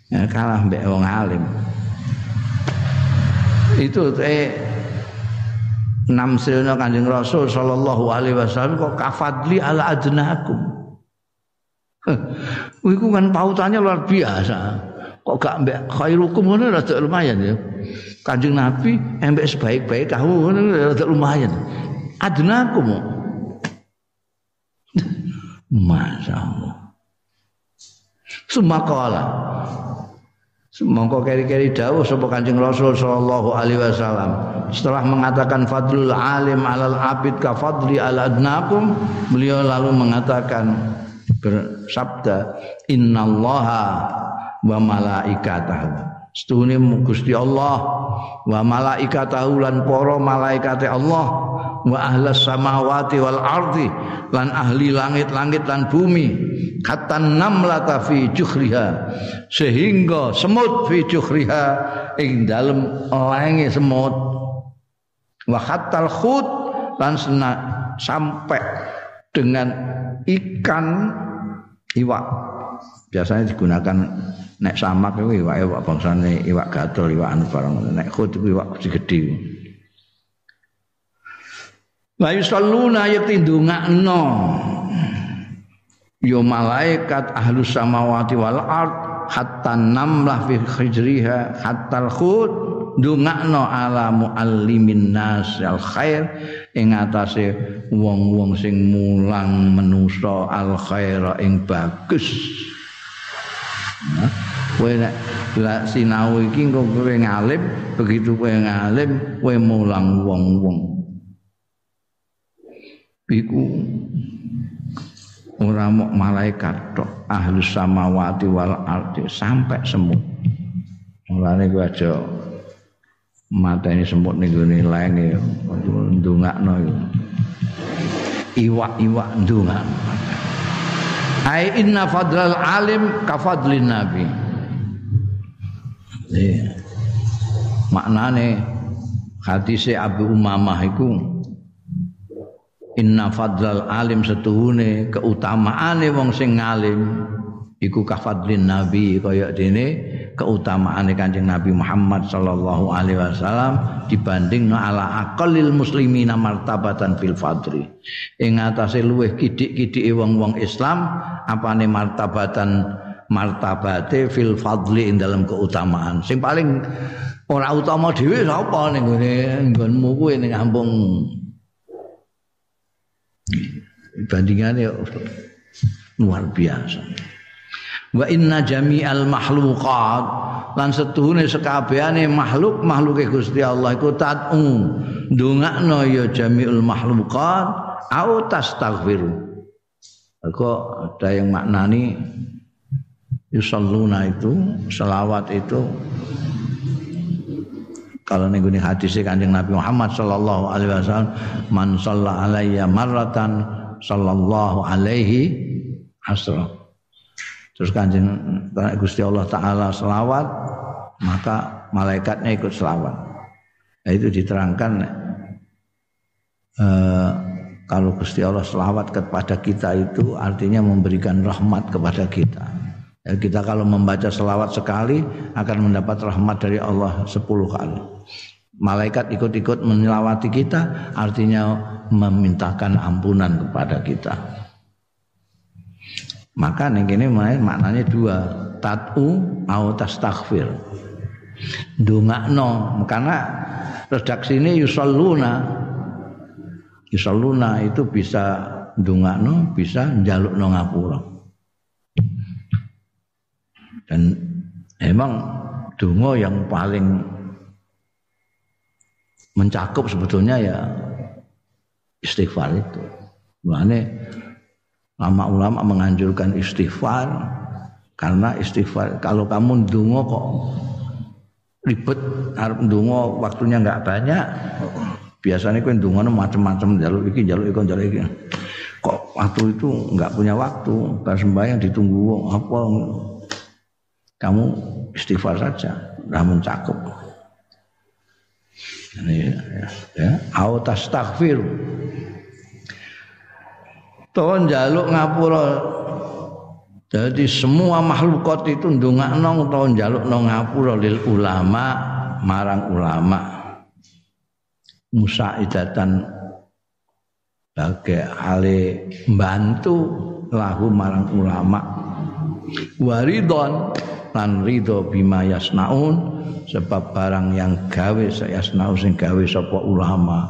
Ya, kalah mbek wong alim. Itu eh enam silna Kanjeng Rasul sallallahu alaihi wasallam kok kafadli ala adnakum. Iku kan pautannya luar biasa. Kok gak mbek khairukum ngono rada lumayan ya. Kanjeng Nabi embek sebaik-baik kamu ngono rada lumayan. Adnakum. Masya Allah. Sumakala. Mongko keri-keri dawuh sapa Kanjeng Rasul sallallahu alaihi wasallam. Setelah mengatakan fadlul alim alal abid ka fadli al adnakum beliau lalu mengatakan bersabda innallaha wa malaikatahu Setuhune Gusti Allah. Wa malaikatahu lan para malaikate Allah. Wa ahlas samawati wal ardi lan ahli langit-langit lan bumi. Kata namlata fi juhriha sehingga semut fi juhriha ing dalem lenge semut. Wa hatal khut lan sampai dengan ikan iwak. Biasanya digunakan nek samak itu iwak iwak bangsane iwak gatel iwak anu barang nek khut itu iwak gede La yusalluna yakti ndongakno yo malaikat ahlus samawati wal ard hatta namlah fi khijriha hatta al khut ndongakno ala muallimin nas al khair. Ing atase wong-wong sing mulang menusa al khaira ing bagus. Nah, kowe nek la sinau iki engko kowe ngalim, begitu kowe ngalim, kowe mulang wong-wong. Iku ora mok malaikat tok, ahlus samawati wal ardi sampai semut. Mulane kowe aja mata ini semut nih gue lenge ndungakno iwak-iwak ndungak ai inna fadlal alim ka fadlin nabi Maknane hadise Abu Umamah iku Inna fadlal alim setuhune keutamaane wong sing ngalim iku kafadlin nabi kaya dene keutamaane Kanjeng Nabi Muhammad sallallahu alaihi wasallam dibanding ala aqallil muslimina martabatan fil fadri ing atase luweh kidik-kidike wong-wong Islam apane martabatan martabate fil fadli ing dalam keutamaan. Sing paling ora utama dhewe sapa ning ngene nggonmu kuwi ning kampung? Bandingannya luar biasa. Wa inna jami'al makhluqat lan setuhune sekabehane makhluk makhluke Gusti Allah iku tat'u. Ndongakno ya jami'ul makhluqat au tastaghfiru. Kok ada yang maknani yusalluna itu selawat itu kalau ning hadis Kanjeng Nabi Muhammad sallallahu alaihi wasallam man shalla alayya marratan sallallahu alaihi asra. Terus Kanjeng Gusti Allah taala selawat maka malaikatnya ikut selawat. Nah, itu diterangkan eh, kalau Gusti Allah selawat kepada kita itu artinya memberikan rahmat kepada kita kita kalau membaca selawat sekali akan mendapat rahmat dari Allah sepuluh kali. Malaikat ikut-ikut menyelawati kita artinya memintakan ampunan kepada kita. Maka ini maknanya dua, tatu au tastaghfir. Dungakno karena redaksi ini yusalluna. Yusalluna itu bisa dungakno, bisa njalukno ngapura. Dan emang dungo yang paling mencakup sebetulnya ya istighfar itu. Makanya lama ulama menganjurkan istighfar karena istighfar kalau kamu dungo kok ribet harus dungo waktunya nggak banyak biasanya kan dungo macam-macam jalur iki jalur iki jalur iki kok waktu itu nggak punya waktu pas sembahyang ditunggu apa kamu istighfar saja sudah mencakup. Ini ya, au tastaghfir Tuhan jaluk ngapura. Jadi semua makhlukat itu ndongakno utawa njalukno ngapura lil ulama marang ulama. Musaidatan sebagai hale membantu lahu marang ulama. Waridon lan ridho bima yasnaun sebab barang yang gawe yasnaun sing gawe sapa ulama.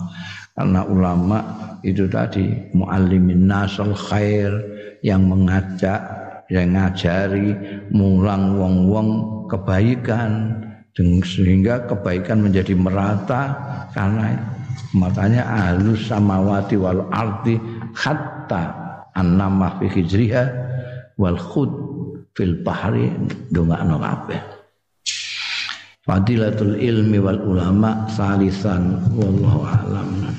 Karena ulama itu tadi muallimin nasal khair yang mengajak yang ngajari mulang wong-wong kebaikan sehingga kebaikan menjadi merata. Karena makanya alus samawati wal ardi hatta annama fi hijriha wal khud fil bahri dongakno kabeh. Fadilatul ilmi wal ulama salisan wallahu alam